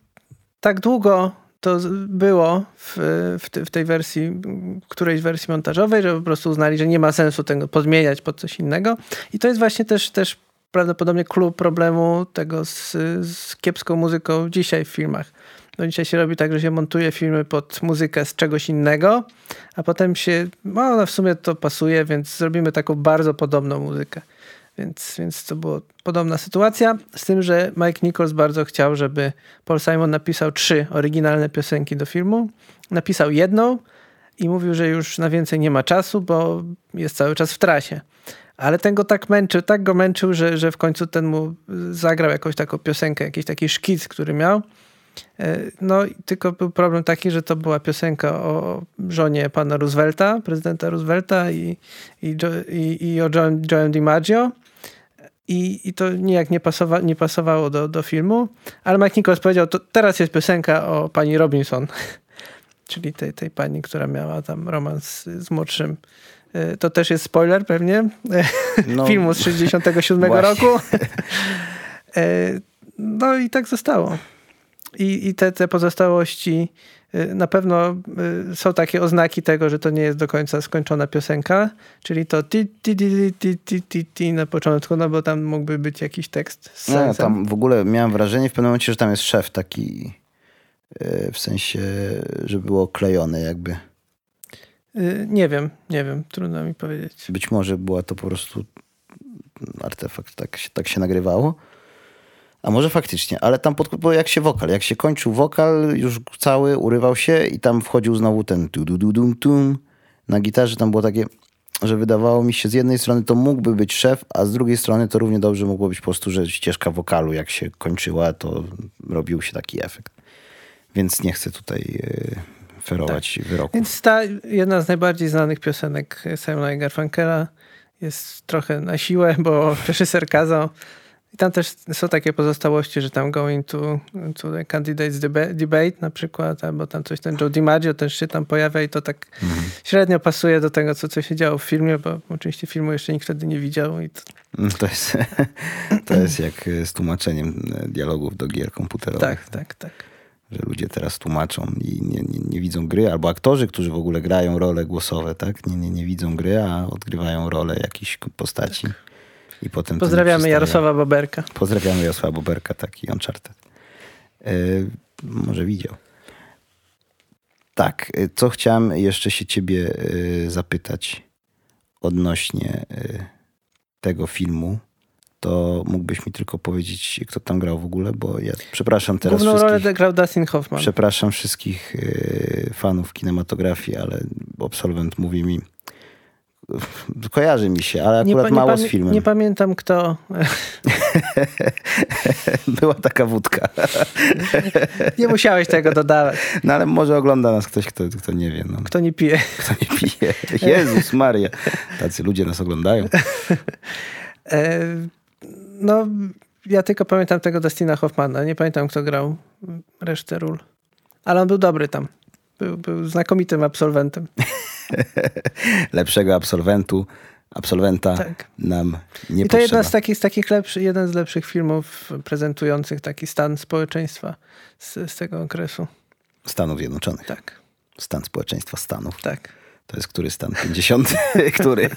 Speaker 2: tak długo to było w, w, w tej wersji, którejś wersji montażowej, że po prostu uznali, że nie ma sensu tego podmieniać pod coś innego. I to jest właśnie też, też prawdopodobnie klub problemu tego z, z kiepską muzyką dzisiaj w filmach. No dzisiaj się robi tak, że się montuje filmy pod muzykę z czegoś innego, a potem się, no no w sumie to pasuje, więc zrobimy taką bardzo podobną muzykę. Więc, więc to była podobna sytuacja, z tym, że Mike Nichols bardzo chciał, żeby Paul Simon napisał trzy oryginalne piosenki do filmu. Napisał jedną i mówił, że już na więcej nie ma czasu, bo jest cały czas w trasie. Ale ten go tak męczył, tak go męczył, że, że w końcu ten mu zagrał jakąś taką piosenkę, jakiś taki szkic, który miał. E, No, tylko był problem taki, że to była piosenka o żonie pana Roosevelta, prezydenta Roosevelta i, i, i, i o Joe'em DiMaggio. I, I to nijak nie, pasowa, nie pasowało do, do filmu. Ale Mike Nichols powiedział, to teraz jest piosenka o pani Robinson. [laughs] Czyli tej, tej pani, która miała tam romans z młodszym. E, To też jest spoiler pewnie. [laughs]
Speaker 1: No,
Speaker 2: Filmu z 67 [laughs]
Speaker 1: właśnie.
Speaker 2: roku. E, No i tak zostało. I, i te, te pozostałości na pewno y, są takie oznaki tego, że to nie jest do końca skończona piosenka, czyli to ti ti ti ti ti ti ti na początku, no bo tam mógłby być jakiś tekst z
Speaker 1: No, tam w ogóle miałem wrażenie w pewnym momencie, że tam jest szef taki e, w sensie, że było klejone jakby.
Speaker 2: Y, Nie wiem, nie wiem, trudno mi powiedzieć.
Speaker 1: Być może była to po prostu artefakt, tak tak się nagrywało. A może faktycznie, ale tam pod, bo jak się wokal, jak się kończył wokal, już cały urywał się i tam wchodził znowu ten tu du du dum tum. Na gitarze tam było takie, że wydawało mi się z jednej strony to mógłby być szef, a z drugiej strony to równie dobrze mogło być po prostu, że ścieżka wokalu jak się kończyła, to robił się taki efekt. Więc nie chcę tutaj e, ferować wyroków.
Speaker 2: Więc ta jedna z najbardziej znanych piosenek Simona i Garfunkela jest trochę na siłę, bo [laughs] reżyser kazał. I tam też są takie pozostałości, że tam going to, to the candidates deba- debate na przykład, albo tam coś, ten Joe DiMaggio też się tam pojawia i to tak średnio pasuje do tego, co, co się działo w filmie, bo oczywiście filmu jeszcze nikt wtedy nie widział i to,
Speaker 1: Mm, To jest, to jest jak z tłumaczeniem dialogów do gier komputerowych.
Speaker 2: tak, tak, tak.
Speaker 1: Że ludzie teraz tłumaczą i nie, nie, nie widzą gry, albo aktorzy, którzy w ogóle grają role głosowe, tak? Nie, nie, nie widzą gry, a odgrywają rolę jakiejś postaci. I potem
Speaker 2: Pozdrawiamy. Jarosława Boberka.
Speaker 1: Pozdrawiamy Jarosława Boberka, taki Uncharted. E, może widział. Tak, e, co chciałem jeszcze się ciebie e, zapytać odnośnie e, tego filmu, to mógłbyś mi tylko powiedzieć, kto tam grał w ogóle, bo ja przepraszam teraz
Speaker 2: Główną rolę grał Dustin Hoffman.
Speaker 1: przepraszam wszystkich fanów kinematografii, ale absolwent mówi mi, [laughs] kojarzy mi się, ale akurat
Speaker 2: pa-
Speaker 1: mało
Speaker 2: pamię-
Speaker 1: z filmem.
Speaker 2: Nie pamiętam kto. [laughs]
Speaker 1: Była taka wódka.
Speaker 2: Nie musiałeś tego dodawać.
Speaker 1: No ale może ogląda nas ktoś, kto, kto nie wie. No.
Speaker 2: Kto nie pije.
Speaker 1: Kto nie pije. Jezus Maria. Tacy ludzie nas oglądają.
Speaker 2: E, no, ja tylko pamiętam tego Dustina Hoffmana. Nie pamiętam, kto grał resztę ról. Ale on był dobry tam. Był, był znakomitym absolwentem. [laughs]
Speaker 1: Lepszego absolwentu, absolwenta
Speaker 2: Tak.
Speaker 1: nam nie
Speaker 2: I to jedna z takich, z takich lepszy, jeden z lepszych filmów prezentujących taki stan społeczeństwa z, z tego okresu.
Speaker 1: Stanów Zjednoczonych.
Speaker 2: Tak,
Speaker 1: Stan społeczeństwa Stanów.
Speaker 2: tak.
Speaker 1: To jest który stan? 50? [laughs] który? [laughs]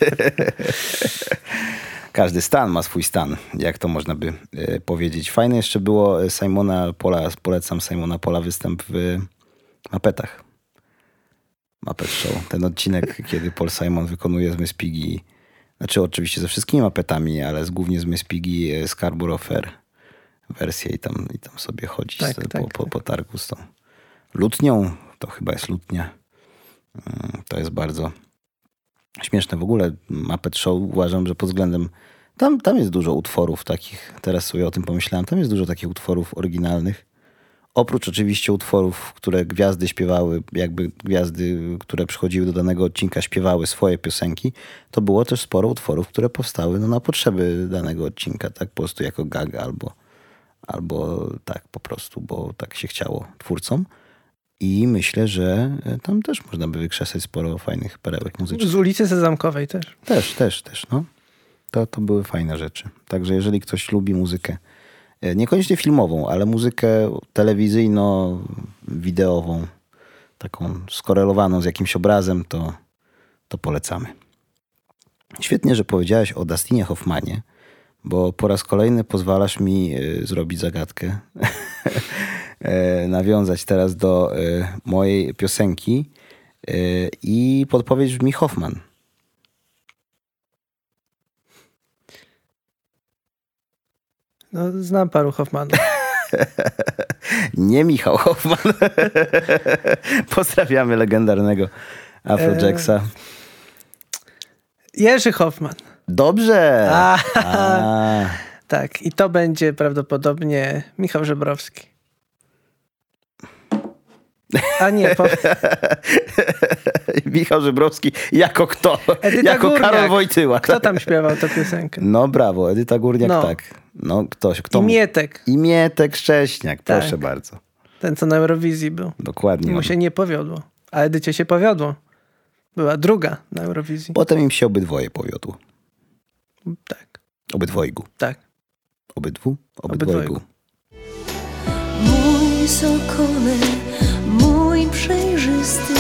Speaker 1: Każdy stan ma swój stan, jak to można by e, powiedzieć. Fajne jeszcze było e, Simona Pola, polecam Simona Pola występ w Mapetach. Muppet Show. Ten odcinek, kiedy Paul Simon wykonuje z Miss Piggy, znaczy oczywiście ze wszystkimi mapetami, ale z, głównie z Miss Piggy e, Scarborough Fair wersję i tam, i tam sobie chodzi
Speaker 2: Tak,
Speaker 1: z- po,
Speaker 2: tak,
Speaker 1: po,
Speaker 2: tak.
Speaker 1: po targu z tą lutnią. To chyba jest lutnia. Mm, To jest bardzo śmieszne. W ogóle Muppet Show uważam, że pod względem tam, tam jest dużo utworów takich, teraz sobie o tym pomyślałem, tam jest dużo takich utworów oryginalnych. Oprócz oczywiście utworów, które gwiazdy śpiewały, jakby gwiazdy, które przychodziły do danego odcinka, śpiewały swoje piosenki, to było też sporo utworów, które powstały no, na potrzeby danego odcinka, tak po prostu jako gag albo, albo tak po prostu, bo tak się chciało twórcom. I myślę, że e, tam też można by wykrzesać sporo fajnych perełek muzycznych.
Speaker 2: Z ulicy Sezamkowej też.
Speaker 1: Też, też, też, no. To, to były fajne rzeczy. Także jeżeli ktoś lubi muzykę, niekoniecznie filmową, ale muzykę telewizyjno-wideową, taką skorelowaną z jakimś obrazem, to, to polecamy. Świetnie, że powiedziałeś o Dustinie Hoffmanie, bo po raz kolejny pozwalasz mi e, zrobić zagadkę. [laughs] E, Nawiązać teraz do e, mojej piosenki e, i podpowiedź brzmi Hoffman.
Speaker 2: No, znam paru Hoffmanów. [laughs]
Speaker 1: Nie Michał Hoffman. [laughs] Pozdrawiamy legendarnego Afrojacksa.
Speaker 2: Jerzy Hoffman.
Speaker 1: Dobrze.
Speaker 2: A,
Speaker 1: A, [laughs]
Speaker 2: tak, i to będzie prawdopodobnie Michał Żebrowski. A nie, po, [laughs]
Speaker 1: Michał Żebrowski jako kto?
Speaker 2: Edyta
Speaker 1: jako
Speaker 2: Górniak.
Speaker 1: Karol Wojtyła.
Speaker 2: kto tam śpiewał tę piosenkę?
Speaker 1: No brawo, Edyta Górniak,
Speaker 2: No.
Speaker 1: tak. No ktoś, kto?
Speaker 2: I Mietek,
Speaker 1: I Mietek Szcześniak, proszę
Speaker 2: Tak.
Speaker 1: bardzo.
Speaker 2: ten co na Eurowizji był.
Speaker 1: Dokładnie.
Speaker 2: Mu
Speaker 1: on.
Speaker 2: się nie powiodło. A Edycie się powiodło. Była druga na Eurowizji.
Speaker 1: Potem im się obydwoje powiodło.
Speaker 2: Tak,
Speaker 1: Obydwojgu.
Speaker 2: tak.
Speaker 1: Obydwu?
Speaker 2: Obydwojgu.
Speaker 1: Obydwojgu.
Speaker 6: Mój sokole, przejrzysty,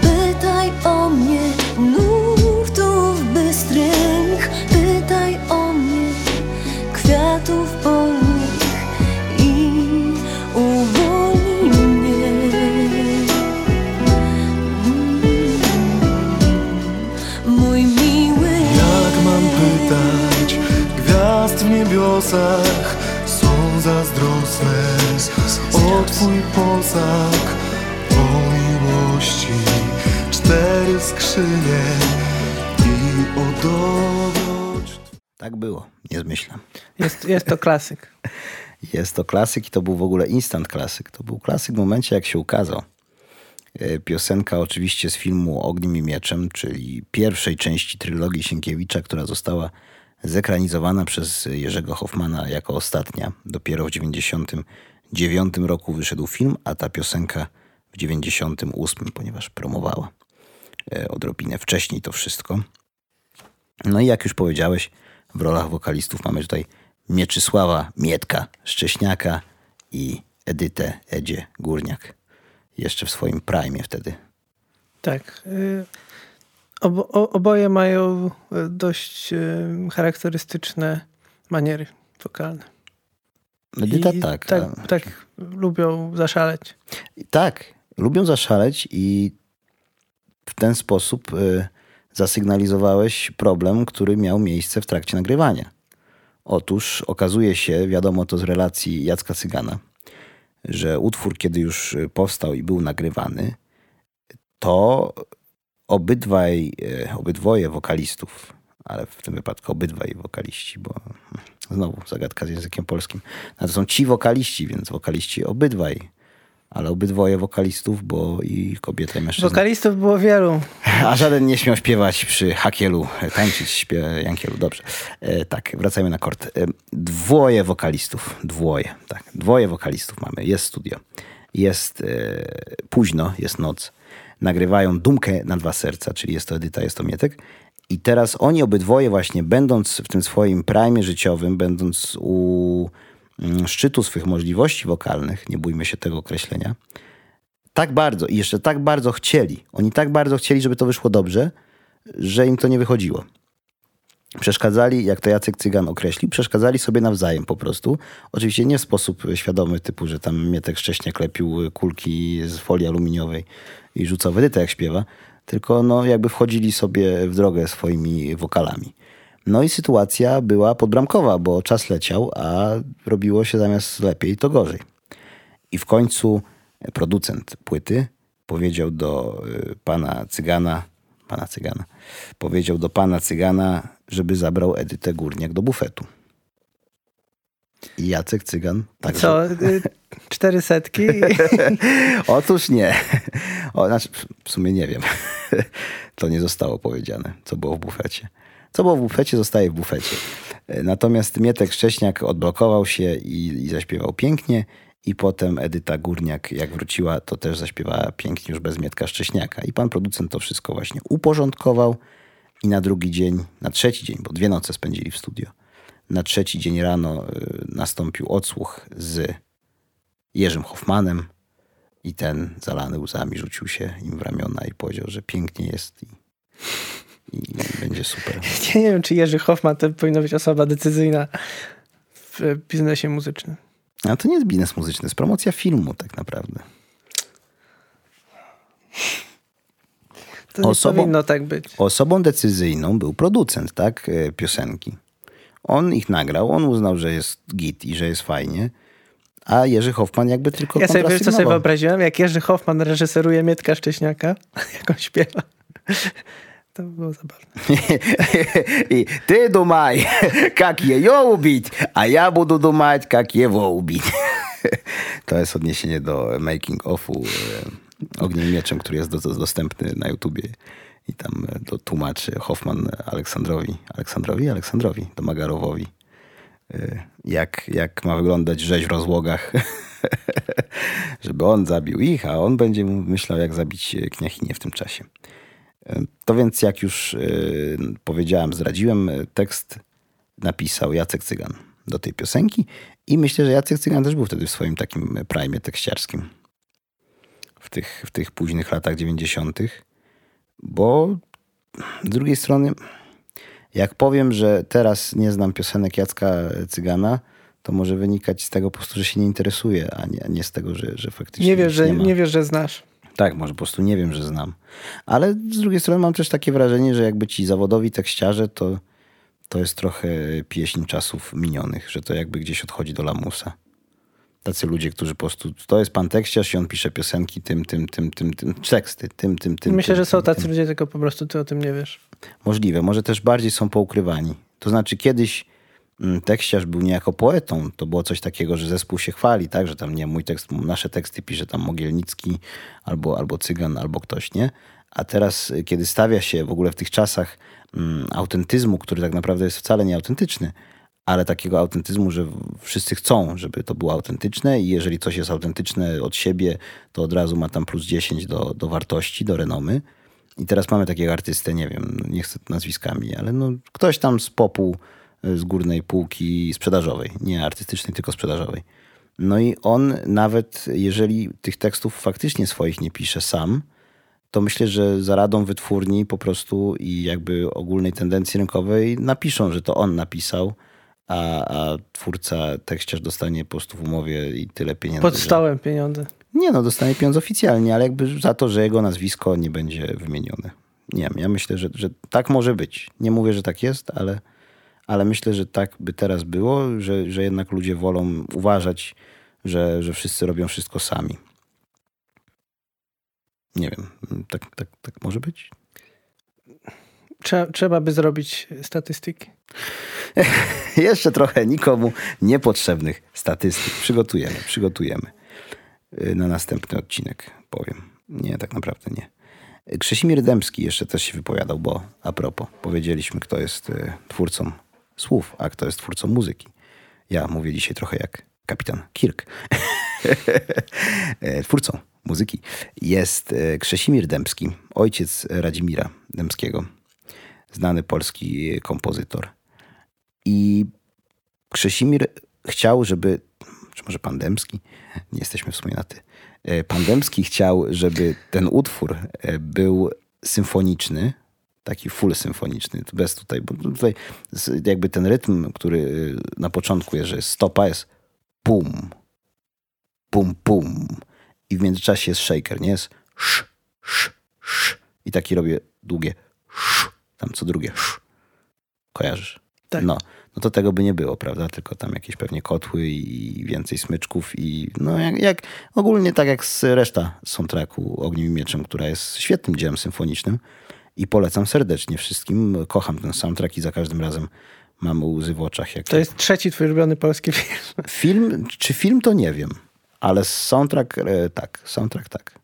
Speaker 6: pytaj o mnie, nurtów bystrych, pytaj o mnie, kwiatów polnych i uwolnij mnie. Mm, Mój miły,
Speaker 3: Jak mam pytać gwiazd w niebiosach? Są zazdrosne. O twój posag I
Speaker 1: Tak było, nie zmyślam.
Speaker 2: Jest, jest to klasyk. [laughs]
Speaker 1: Jest to klasyk i to był w ogóle instant klasyk. To był klasyk w momencie, jak się ukazał. E, Piosenka oczywiście z filmu Ogniem i Mieczem, czyli pierwszej części trylogii Sienkiewicza, która została zekranizowana przez Jerzego Hoffmana jako ostatnia. Dopiero w 99 roku wyszedł film, a ta piosenka w 98, ponieważ promowała odrobinę wcześniej to wszystko. No i jak już powiedziałeś, w rolach wokalistów mamy tutaj Mieczysława Mietka Szcześniaka i Edytę Edzie Górniak. Jeszcze w swoim prime wtedy.
Speaker 2: Tak. y, Obo, oboje mają y, dość charakterystyczne maniery wokalne.
Speaker 1: Edyta
Speaker 2: I
Speaker 1: tak.
Speaker 2: Tak, tak lubią zaszaleć.
Speaker 1: Tak, lubią zaszaleć i w ten sposób y, zasygnalizowałeś problem, który miał miejsce w trakcie nagrywania. Otóż okazuje się, wiadomo to z relacji Jacka Cygana, że utwór, kiedy już y, powstał i był nagrywany, to obydwaj, y, obydwoje wokalistów, ale w tym wypadku obydwaj wokaliści, bo znowu zagadka z językiem polskim. No to są ci wokaliści, więc wokaliści obydwaj, ale obydwoje wokalistów, bo i kobieta i mężczyzna.
Speaker 2: Wokalistów było wielu.
Speaker 1: A żaden nie śmiał śpiewać przy hakielu, tańczyć śpie Jankielu. Dobrze. E, tak, wracajmy na kort. E, dwoje wokalistów. Dwoje, tak. Dwoje wokalistów mamy. Jest studio. Jest e, późno, jest noc. Nagrywają Dumkę na dwa serca, czyli jest to Edyta, jest to Mietek. I teraz oni obydwoje właśnie, będąc w tym swoim prime życiowym, będąc u szczytu swych możliwości wokalnych, nie bójmy się tego określenia, tak bardzo i jeszcze tak bardzo chcieli, oni tak bardzo chcieli, żeby to wyszło dobrze, że im to nie wychodziło. Przeszkadzali, jak to Jacek Cygan określił, przeszkadzali sobie nawzajem po prostu. Oczywiście nie w sposób świadomy, typu, że tam Mietek Szcześniak klepił kulki z folii aluminiowej i rzucał w edytę, jak śpiewa, tylko no, jakby wchodzili sobie w drogę swoimi wokalami. No i sytuacja była podbramkowa, bo czas leciał, a robiło się zamiast lepiej, to gorzej. I w końcu producent płyty powiedział do y, pana Cygana, pana Cygana, powiedział do pana Cygana, żeby zabrał Edytę Górniak do bufetu. I Jacek Cygan także...
Speaker 2: Co? y, Cztery setki? [laughs]
Speaker 1: Otóż nie. O, znaczy, w sumie nie wiem. [laughs] To nie zostało powiedziane, co było w bufecie. Co było w bufecie, zostaje w bufecie. Natomiast Mietek Szcześniak odblokował się i, i zaśpiewał pięknie. I potem Edyta Górniak, jak wróciła, to też zaśpiewała pięknie już bez Mietka Szcześniaka. I pan producent to wszystko właśnie uporządkował. I na drugi dzień, na trzeci dzień, bo dwie noce spędzili w studio. Na trzeci dzień rano y, nastąpił odsłuch z Jerzym Hoffmanem i ten zalany łzami rzucił się im w ramiona i powiedział, że pięknie jest i, i będzie super. [laughs]
Speaker 2: Ja nie wiem, czy Jerzy Hoffman to powinna być osoba decyzyjna w biznesie muzycznym.
Speaker 1: A to nie jest biznes muzyczny, to jest promocja filmu tak naprawdę.
Speaker 2: To nie
Speaker 1: Osobą-
Speaker 2: powinno tak być.
Speaker 1: Osobą decyzyjną był producent, tak, e, piosenki. On ich nagrał, on uznał, że jest git i że jest fajnie, a Jerzy Hoffman jakby tylko
Speaker 2: Ja sobie wiesz, co sobie wyobraziłem? Jak Jerzy Hoffman reżyseruje Mietka Szcześniaka, [laughs] jak on śpiewa To było zabawne.
Speaker 1: И ты думай, как ее убить, a ja буду думать, как его убить. To jest odniesienie do making offu e, Ogniem i Mieczem, który jest do, do, dostępny na YouTubie. I tam e, to tłumaczy Hoffman Aleksandrowi, Aleksandrowi, Aleksandrowi, Domagarowowi, e, jak, jak ma wyglądać rzeź w rozłogach, [laughs] żeby on zabił ich, a on będzie mu myślał, jak zabić e, Kniachinię w tym czasie. To więc, jak już e, powiedziałem, zdradziłem, e, tekst napisał Jacek Cygan do tej piosenki i myślę, że Jacek Cygan też był wtedy w swoim takim prime tekściarskim w tych, w tych późnych latach 90., bo z drugiej strony, jak powiem, że teraz nie znam piosenek Jacka Cygana, to może wynikać z tego po prostu, że się nie interesuje, a nie, a nie z tego, że, że faktycznie
Speaker 2: Nie wiesz,
Speaker 1: już
Speaker 2: że, nie wiesz, że znasz.
Speaker 1: Tak, może po prostu nie wiem, że znam. Ale z drugiej strony mam też takie wrażenie, że jakby ci zawodowi tekściarze, to, to jest trochę pieśń czasów minionych, że to jakby gdzieś odchodzi do lamusa. Tacy ludzie, którzy po prostu, to jest pan tekściarz i on pisze piosenki tym, tym, tym, tym, tym, teksty, tym, tym, tym.
Speaker 2: Myślę,
Speaker 1: tym,
Speaker 2: że są
Speaker 1: tym,
Speaker 2: tacy
Speaker 1: tym.
Speaker 2: ludzie, tylko po prostu ty o tym nie wiesz.
Speaker 1: Możliwe, może też bardziej są poukrywani. To znaczy kiedyś tekściarz był niejako poetą. To było coś takiego, że zespół się chwali, tak? Że tam nie mój tekst, nasze teksty pisze tam Mogielnicki albo, albo Cygan, albo ktoś, nie? A teraz, y, kiedy stawia się w ogóle w tych czasach mm, autentyzmu, który tak naprawdę jest wcale nieautentyczny, ale takiego autentyzmu, że wszyscy chcą, żeby to było autentyczne i jeżeli coś jest autentyczne od siebie, to od razu ma tam plus 10 do, do wartości, do renomy. I teraz mamy takiego artystę, nie wiem, nie chcę nazwiskami, ale no, ktoś tam z popu, z górnej półki sprzedażowej, nie artystycznej, tylko sprzedażowej. No i on nawet, jeżeli tych tekstów faktycznie swoich nie pisze sam, to myślę, że za radą wytwórni po prostu i jakby ogólnej tendencji rynkowej napiszą, że to on napisał, a, a twórca, tekściarz dostanie po prostu w umowie i tyle pieniędzy.
Speaker 2: Pod
Speaker 1: że-
Speaker 2: stołem pieniądze.
Speaker 1: Nie no, dostanie pieniądze oficjalnie, ale jakby za to, że jego nazwisko nie będzie wymienione. Nie wiem, ja myślę, że, że tak może być. Nie mówię, że tak jest, ale, ale myślę, że tak by teraz było, że, że jednak ludzie wolą uważać, że, że wszyscy robią wszystko sami. Nie wiem, tak, tak, tak może być?
Speaker 2: Trzeba, trzeba by zrobić statystyki. [laughs]
Speaker 1: Jeszcze trochę nikomu niepotrzebnych statystyk. Przygotujemy, przygotujemy. Y, Na następny odcinek powiem. Nie, tak naprawdę nie. Krzesimir Dębski jeszcze też się wypowiadał, bo a propos, powiedzieliśmy, kto jest y, twórcą słów, a kto jest twórcą muzyki. Ja mówię dzisiaj trochę jak kapitan Kirk. [laughs] E, twórcą muzyki jest e, Krzesimir Dębski, ojciec Radzimira Dębskiego, znany polski kompozytor. I Krzesimir chciał, żeby, czy może pan Dębski, nie jesteśmy w sumie na ty, E, pan Dębski chciał, żeby ten utwór e, był symfoniczny, taki full symfoniczny, bez tutaj, bo tutaj jakby ten rytm, który e, na początku jest, że jest stopa, jest pum, pum, pum i w międzyczasie jest shaker, nie? Jest sz, sz, sz i taki robię długie sz, tam co drugie sz. Kojarzysz?
Speaker 2: Tak.
Speaker 1: No, no to tego by nie było, prawda? Tylko tam jakieś pewnie kotły i więcej smyczków i no jak, jak ogólnie tak jak z reszta soundtracku Ogniem i Mieczem, która jest świetnym dziełem symfonicznym i polecam serdecznie wszystkim. Kocham ten soundtrack i za każdym razem mam łzy w oczach. Jak
Speaker 2: To jest trzeci twój ulubiony polski film.
Speaker 1: Film, czy film to nie wiem, ale soundtrack e, tak, soundtrack tak.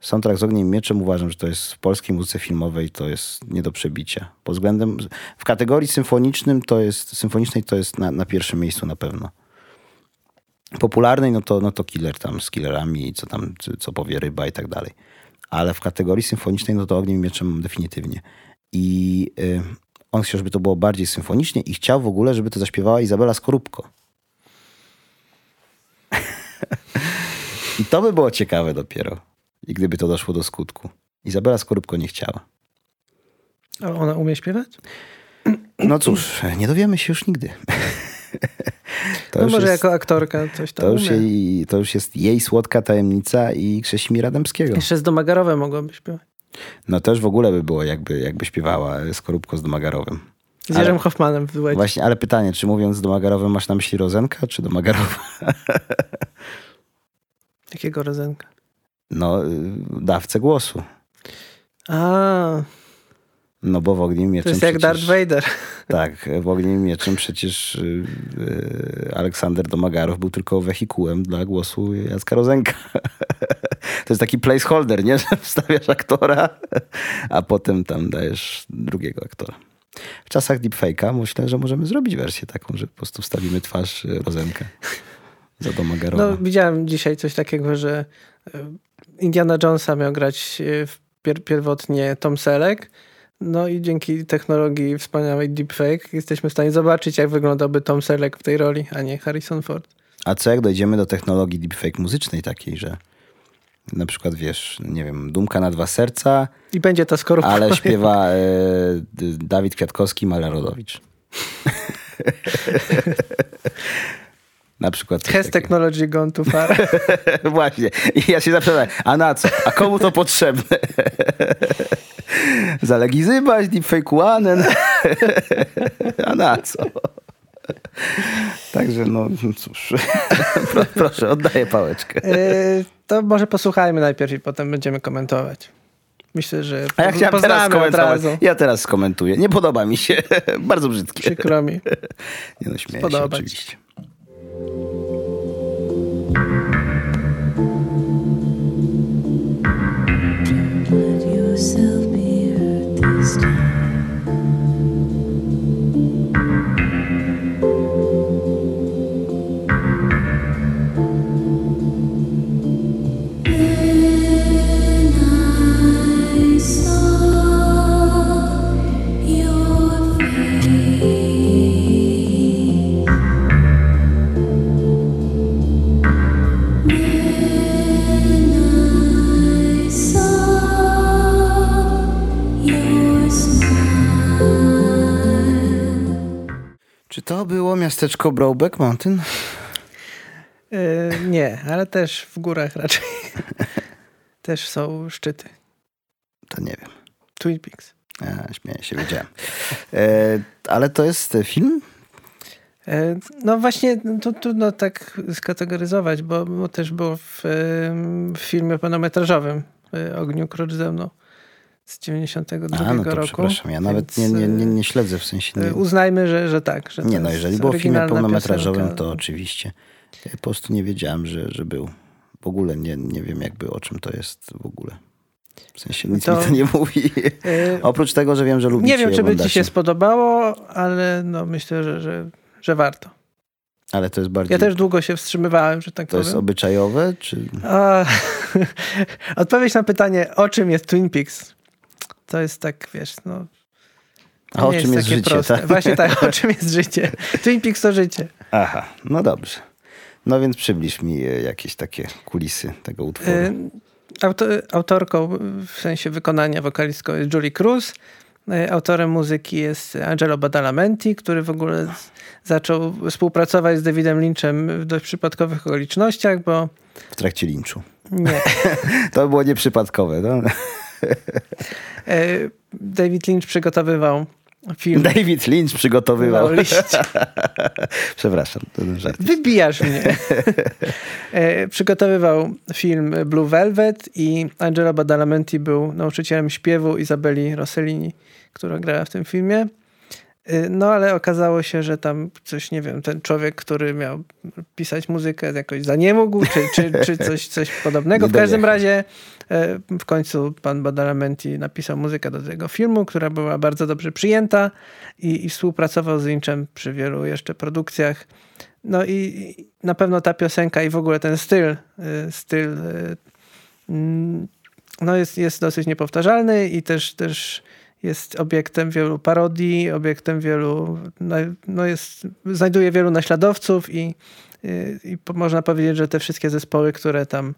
Speaker 1: Soundtrack z Ogniem i Mieczem uważam, że to jest w polskiej muzyce filmowej to jest nie do przebicia. Pod względem, w kategorii symfonicznym to jest, symfonicznej to jest na, na pierwszym miejscu na pewno. Popularnej no to, no to killer tam z killerami, co tam, co powie ryba i tak dalej. Ale w kategorii symfonicznej no to Ogniem i Mieczem definitywnie. I y, on chciał, żeby to było bardziej symfonicznie i chciał w ogóle, żeby to zaśpiewała Izabela Skorupko. [laughs] I to by było ciekawe dopiero. I gdyby to doszło do skutku. Izabela Skorupko nie chciała.
Speaker 2: A ona umie śpiewać?
Speaker 1: No cóż, nie dowiemy się już nigdy. [laughs] To
Speaker 2: No może
Speaker 1: jest,
Speaker 2: jako aktorka coś tam
Speaker 1: to, już jej, to już jest jej słodka tajemnica i Krzesimira Dębskiego.
Speaker 2: Jeszcze z Domagarowem mogłaby śpiewać.
Speaker 1: No też w ogóle by było, jakby, jakby śpiewała Skorupko z Domagarowem.
Speaker 2: Z
Speaker 1: Ale-
Speaker 2: Jerzym Hoffmanem w duecie.
Speaker 1: Właśnie, ale pytanie, czy mówiąc Domagarowem masz na myśli Rozenka, czy Domagarowa? [laughs]
Speaker 2: Jakiego rodzenka?
Speaker 1: No, y, dawcę głosu.
Speaker 2: A,
Speaker 1: No bo w Ogniem i
Speaker 2: to
Speaker 1: Mieczem
Speaker 2: jest jak Darth
Speaker 1: przecież...
Speaker 2: Vader.
Speaker 1: Tak, w Ogniem i Mieczem przecież y, y, Aleksander Domagarow był tylko wehikułem dla głosu Jacka Rozenka. [laughs] To jest taki placeholder, nie? [laughs] Że wstawiasz aktora, a potem tam dajesz drugiego aktora. W czasach deepfake'a myślę, że możemy zrobić wersję taką, że po prostu wstawimy twarz y, Rozenka za Domagarowa.
Speaker 2: No, widziałem dzisiaj coś takiego, że e, Indiana Jonesa miał grać w pier pierwotnie Tom Selleck. No i dzięki technologii wspaniałej deepfake jesteśmy w stanie zobaczyć, jak wyglądałby Tom Selleck w tej roli, a nie Harrison Ford.
Speaker 1: A co jak dojdziemy do technologii deepfake muzycznej takiej, że na przykład wiesz, nie wiem, Dumka na dwa serca,
Speaker 2: I będzie to skorupka.
Speaker 1: ale [laughs] śpiewa D- Dawid Kwiatkowski i Maler Rodowicz. [laughs] na przykład.
Speaker 2: Has technology gone too far.
Speaker 1: Właśnie. I ja się zapytałem, a na co? A komu to potrzebne? [laughs] Zalegizywać, deepfake'uanen. [laughs] a na co? Także no cóż. [laughs] Pro, proszę, oddaję pałeczkę.
Speaker 2: E, to może posłuchajmy najpierw i potem będziemy komentować. myślę, że
Speaker 1: A ja chciałem teraz
Speaker 2: razu.
Speaker 1: Ja teraz skomentuję. Nie podoba mi się. Bardzo brzydkie.
Speaker 2: Przykro mi.
Speaker 1: Nie no, śmieję się oczywiście.
Speaker 6: Plant yourself.
Speaker 1: To było miasteczko Brokeback Mountain?
Speaker 2: E, nie, ale też w górach raczej. [laughs] też są szczyty.
Speaker 1: To nie wiem.
Speaker 2: Twin Peaks.
Speaker 1: A, śmieję się, wiedziałem. E, ale to jest e, film?
Speaker 2: E, No właśnie, to trudno tak skategoryzować, bo, bo też było w, em, w filmie pełnometrażowym e, Ogniu Krocz ze mną z 92
Speaker 1: A, no to
Speaker 2: roku.
Speaker 1: przepraszam. Ja nawet nie, nie, nie,
Speaker 2: e,
Speaker 1: nie śledzę w sensie.
Speaker 2: e,
Speaker 1: Nie,
Speaker 2: Uznajmy, że, że tak. Że
Speaker 1: nie
Speaker 2: to
Speaker 1: no,
Speaker 2: jest
Speaker 1: jeżeli było w filmie pełnometrażowym,
Speaker 2: piosenka.
Speaker 1: to oczywiście. Ja po prostu nie wiedziałem, że, że był. W ogóle nie, nie wiem jakby o czym to jest w ogóle. W sensie nic
Speaker 2: To-
Speaker 1: mi to nie mówi. [laughs]
Speaker 2: E,
Speaker 1: Oprócz tego, że wiem, że lubicie
Speaker 2: Nie wiem, czy by ci się spodobało, ale no myślę, że, że, że warto.
Speaker 1: Ale to jest bardziej...
Speaker 2: Ja też długo się wstrzymywałem, że tak
Speaker 1: To jest
Speaker 2: powiem.
Speaker 1: obyczajowe, czy...
Speaker 2: A, [laughs] odpowiedź na pytanie, o czym jest Twin Peaks, to jest tak, wiesz, no...
Speaker 1: A o czym jest
Speaker 2: takie
Speaker 1: życie,
Speaker 2: proste.
Speaker 1: tak?
Speaker 2: Właśnie tak, o czym jest [laughs] życie. Twin Peaks to życie.
Speaker 1: Aha, no dobrze. No więc przybliż mi e, jakieś takie kulisy tego utworu.
Speaker 2: Auto, autorką w sensie wykonania wokalistką jest Julie Cruz. Y, Autorem muzyki jest Angelo Badalamenti, który w ogóle zaczął współpracować z Davidem Lynchem w dość przypadkowych okolicznościach, bo
Speaker 1: W trakcie linczu.
Speaker 2: nie. [laughs]
Speaker 1: To było nieprzypadkowe, no?
Speaker 2: Y, [laughs] David Lynch przygotowywał film.
Speaker 1: David Lynch przygotowywał.
Speaker 2: liść. [laughs]
Speaker 1: Przepraszam, to był żart.
Speaker 2: Wybijasz mnie. E, Przygotowywał film Blue Velvet i Angelo Badalamenti był nauczycielem śpiewu Izabeli Rossellini, która grała w tym filmie. E, No ale okazało się, że tam coś, nie wiem, ten człowiek, który miał pisać muzykę jakoś za nie mógł, czy, czy, czy coś, coś podobnego. W każdym razie e, w końcu pan Badalamenti napisał muzykę do tego filmu, która była bardzo dobrze przyjęta i, i współpracował z Lynchem przy wielu jeszcze produkcjach. No i na pewno ta piosenka i w ogóle ten styl, y, styl y, mm, no jest, jest dosyć niepowtarzalny i też, też jest obiektem wielu parodii, obiektem wielu, no, no jest, znajduje wielu naśladowców i, i można powiedzieć, że te wszystkie zespoły, które tam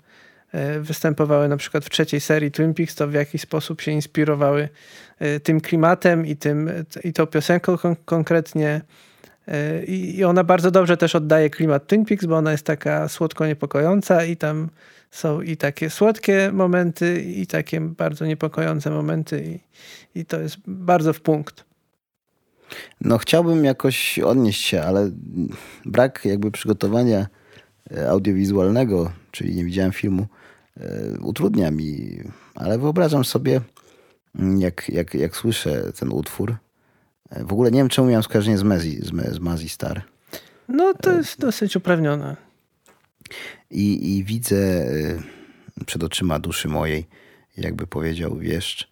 Speaker 2: występowały na przykład w trzeciej serii Twin Peaks, to w jakiś sposób się inspirowały y, tym klimatem i, tym, i tą piosenką kon- konkretnie. Y, I ona bardzo dobrze też oddaje klimat Twin Peaks, bo ona jest taka słodko niepokojąca i tam są i takie słodkie momenty, i takie bardzo niepokojące momenty i, i to jest bardzo w punkt.
Speaker 1: No chciałbym jakoś odnieść się, ale brak jakby przygotowania e, audiowizualnego, czyli nie widziałem filmu, e, utrudnia mi. Ale wyobrażam sobie, jak, jak, jak słyszę ten utwór. e, W ogóle nie wiem, czemu miałem skojarzenie z Mezi, z, z Mazi Star.
Speaker 2: No to jest dosyć uprawnione.
Speaker 1: I, i widzę y, przed oczyma duszy mojej, jakby powiedział wieszcz,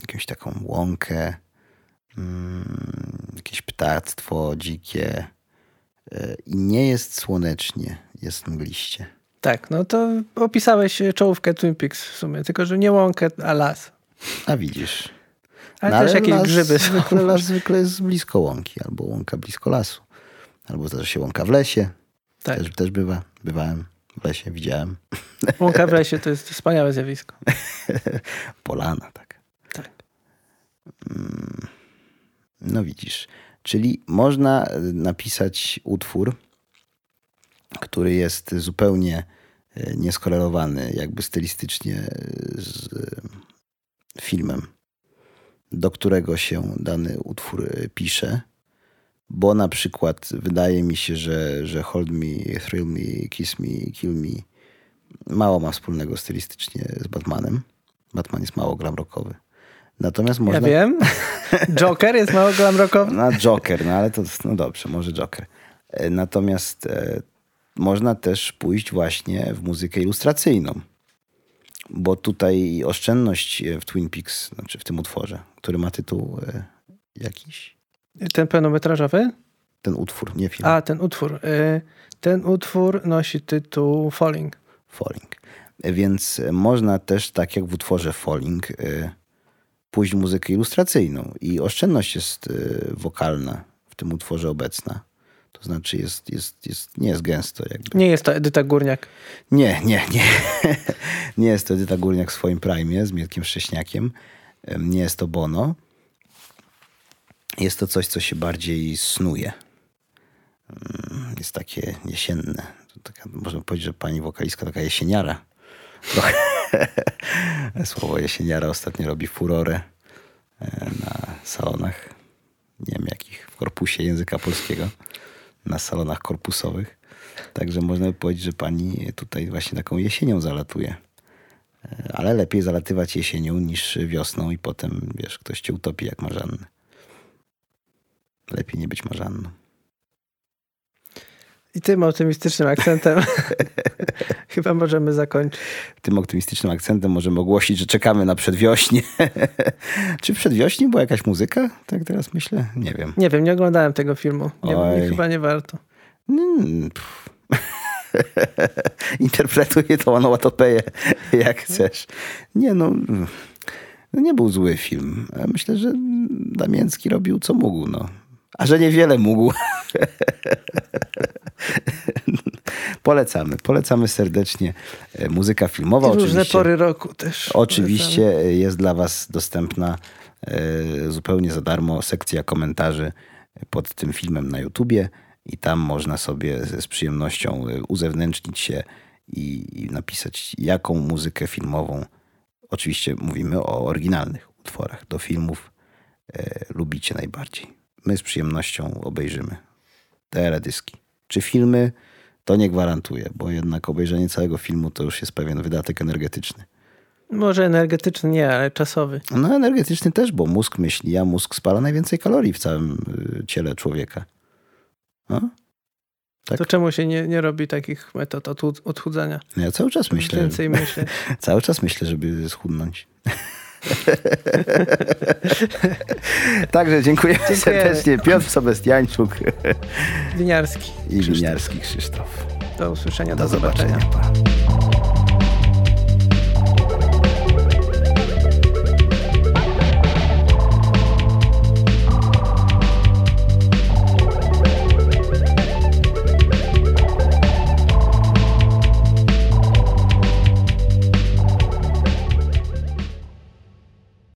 Speaker 1: jakąś taką łąkę, mm, jakieś ptactwo dzikie. I nie jest słonecznie, jest mgliście.
Speaker 2: Tak, no to opisałeś czołówkę Twin Peaks w sumie, tylko że nie łąkę, a las.
Speaker 1: A widzisz.
Speaker 2: Ale
Speaker 1: No,
Speaker 2: też jakieś
Speaker 1: las
Speaker 2: grzyby są.
Speaker 1: Zwykle, las zwykle jest blisko łąki, albo łąka blisko lasu. Albo zdarza się łąka w lesie.
Speaker 2: Tak.
Speaker 1: Też, też bywa. Bywałem w lesie, widziałem. [laughs]
Speaker 2: Łąka w lesie to jest wspaniałe zjawisko. [laughs]
Speaker 1: Polana, tak.
Speaker 2: Tak.
Speaker 1: Mm, No widzisz. Czyli można e, napisać utwór, który jest zupełnie e, nieskorelowany jakby stylistycznie e, z e, filmem, do którego się dany utwór pisze. Bo na przykład wydaje mi się, że, że Hold Me, Thrill Me, Kiss Me, Kill Me mało ma wspólnego stylistycznie z Batmanem. Batman jest mało glamrockowy. Natomiast
Speaker 2: Ja
Speaker 1: można...
Speaker 2: wiem. [laughs] Joker jest mało glamrockowy.
Speaker 1: No Joker, no ale to, no dobrze, może Joker. Natomiast można też pójść właśnie w muzykę ilustracyjną. Bo tutaj oszczędność e, w Twin Peaks, znaczy w tym utworze, który ma tytuł e, jakiś,
Speaker 2: Ten pełnometrażowy?
Speaker 1: ten utwór, nie film,
Speaker 2: A, ten utwór. Y, Ten utwór nosi tytuł Falling.
Speaker 1: Falling. E, Więc e, można też, tak jak w utworze Falling, e, pójść w muzykę ilustracyjną. I oszczędność jest e, wokalna w tym utworze obecna. To znaczy jest, jest, jest, nie jest gęsto jakby.
Speaker 2: Nie jest to Edyta Górniak.
Speaker 1: Nie, nie, nie. [laughs] nie jest to Edyta Górniak w swoim prime z Mietkiem Szcześniakiem. Em, Nie jest to Bono. Jest to coś, co się bardziej snuje. Mm, Jest takie jesienne. Taka, można powiedzieć, że pani wokalistka taka jesieniara. [laughs] Słowo jesieniara ostatnio robi furorę e, na salonach. Nie wiem jakich, w korpusie języka polskiego. Na salonach korpusowych. Także można by powiedzieć, że pani tutaj właśnie taką jesienią zalatuje. E, Ale lepiej zalatywać jesienią niż wiosną i potem, wiesz, ktoś cię utopi jak marzanny. Lepiej nie być marzanną.
Speaker 2: I tym optymistycznym akcentem [laughs] chyba możemy zakończyć.
Speaker 1: Tym optymistycznym akcentem możemy ogłosić, że czekamy na przedwiośnie. [laughs] Czy w przedwiośnie była jakaś muzyka? Tak teraz myślę? Nie wiem.
Speaker 2: Nie wiem, nie oglądałem tego filmu. Nie,
Speaker 1: Oj.
Speaker 2: nie, chyba nie warto.
Speaker 1: Mm, pff. [laughs] Interpretuję tą onomatopeję jak chcesz. Nie no, no, nie był zły film. Myślę, że Damięcki robił co mógł. No. A że niewiele mógł. [laughs] polecamy, polecamy serdecznie. E, Muzyka filmowa
Speaker 2: różne
Speaker 1: oczywiście.
Speaker 2: pory roku też.
Speaker 1: Oczywiście jest dla Was dostępna e, zupełnie za darmo sekcja komentarzy pod tym filmem na YouTubie i tam można sobie z przyjemnością e, uzewnętrznić się i, napisać, jaką muzykę filmową, oczywiście mówimy o oryginalnych utworach do filmów, e, lubicie najbardziej. My z przyjemnością obejrzymy teledyski. Czy filmy? To nie gwarantuję, bo jednak obejrzenie całego filmu to już jest pewien wydatek energetyczny.
Speaker 2: Może energetyczny nie, ale czasowy.
Speaker 1: No energetyczny też, bo mózg myśli, a mózg spala najwięcej kalorii w całym y, ciele człowieka. No? Tak.
Speaker 2: To czemu się nie, nie robi takich metod odchud- odchudzania?
Speaker 1: No Ja cały czas myślę,
Speaker 2: Więcej myślę. [laughs]
Speaker 1: cały czas myślę, żeby schudnąć. [laughs] Także dziękujemy
Speaker 2: Dziękujemy.
Speaker 1: serdecznie. Piotr Sobestiańczuk
Speaker 2: Winiarski.
Speaker 1: i Winiarski Krzysztof.
Speaker 2: Do usłyszenia,
Speaker 1: Do
Speaker 2: do, zobaczenia.
Speaker 1: zobaczenia.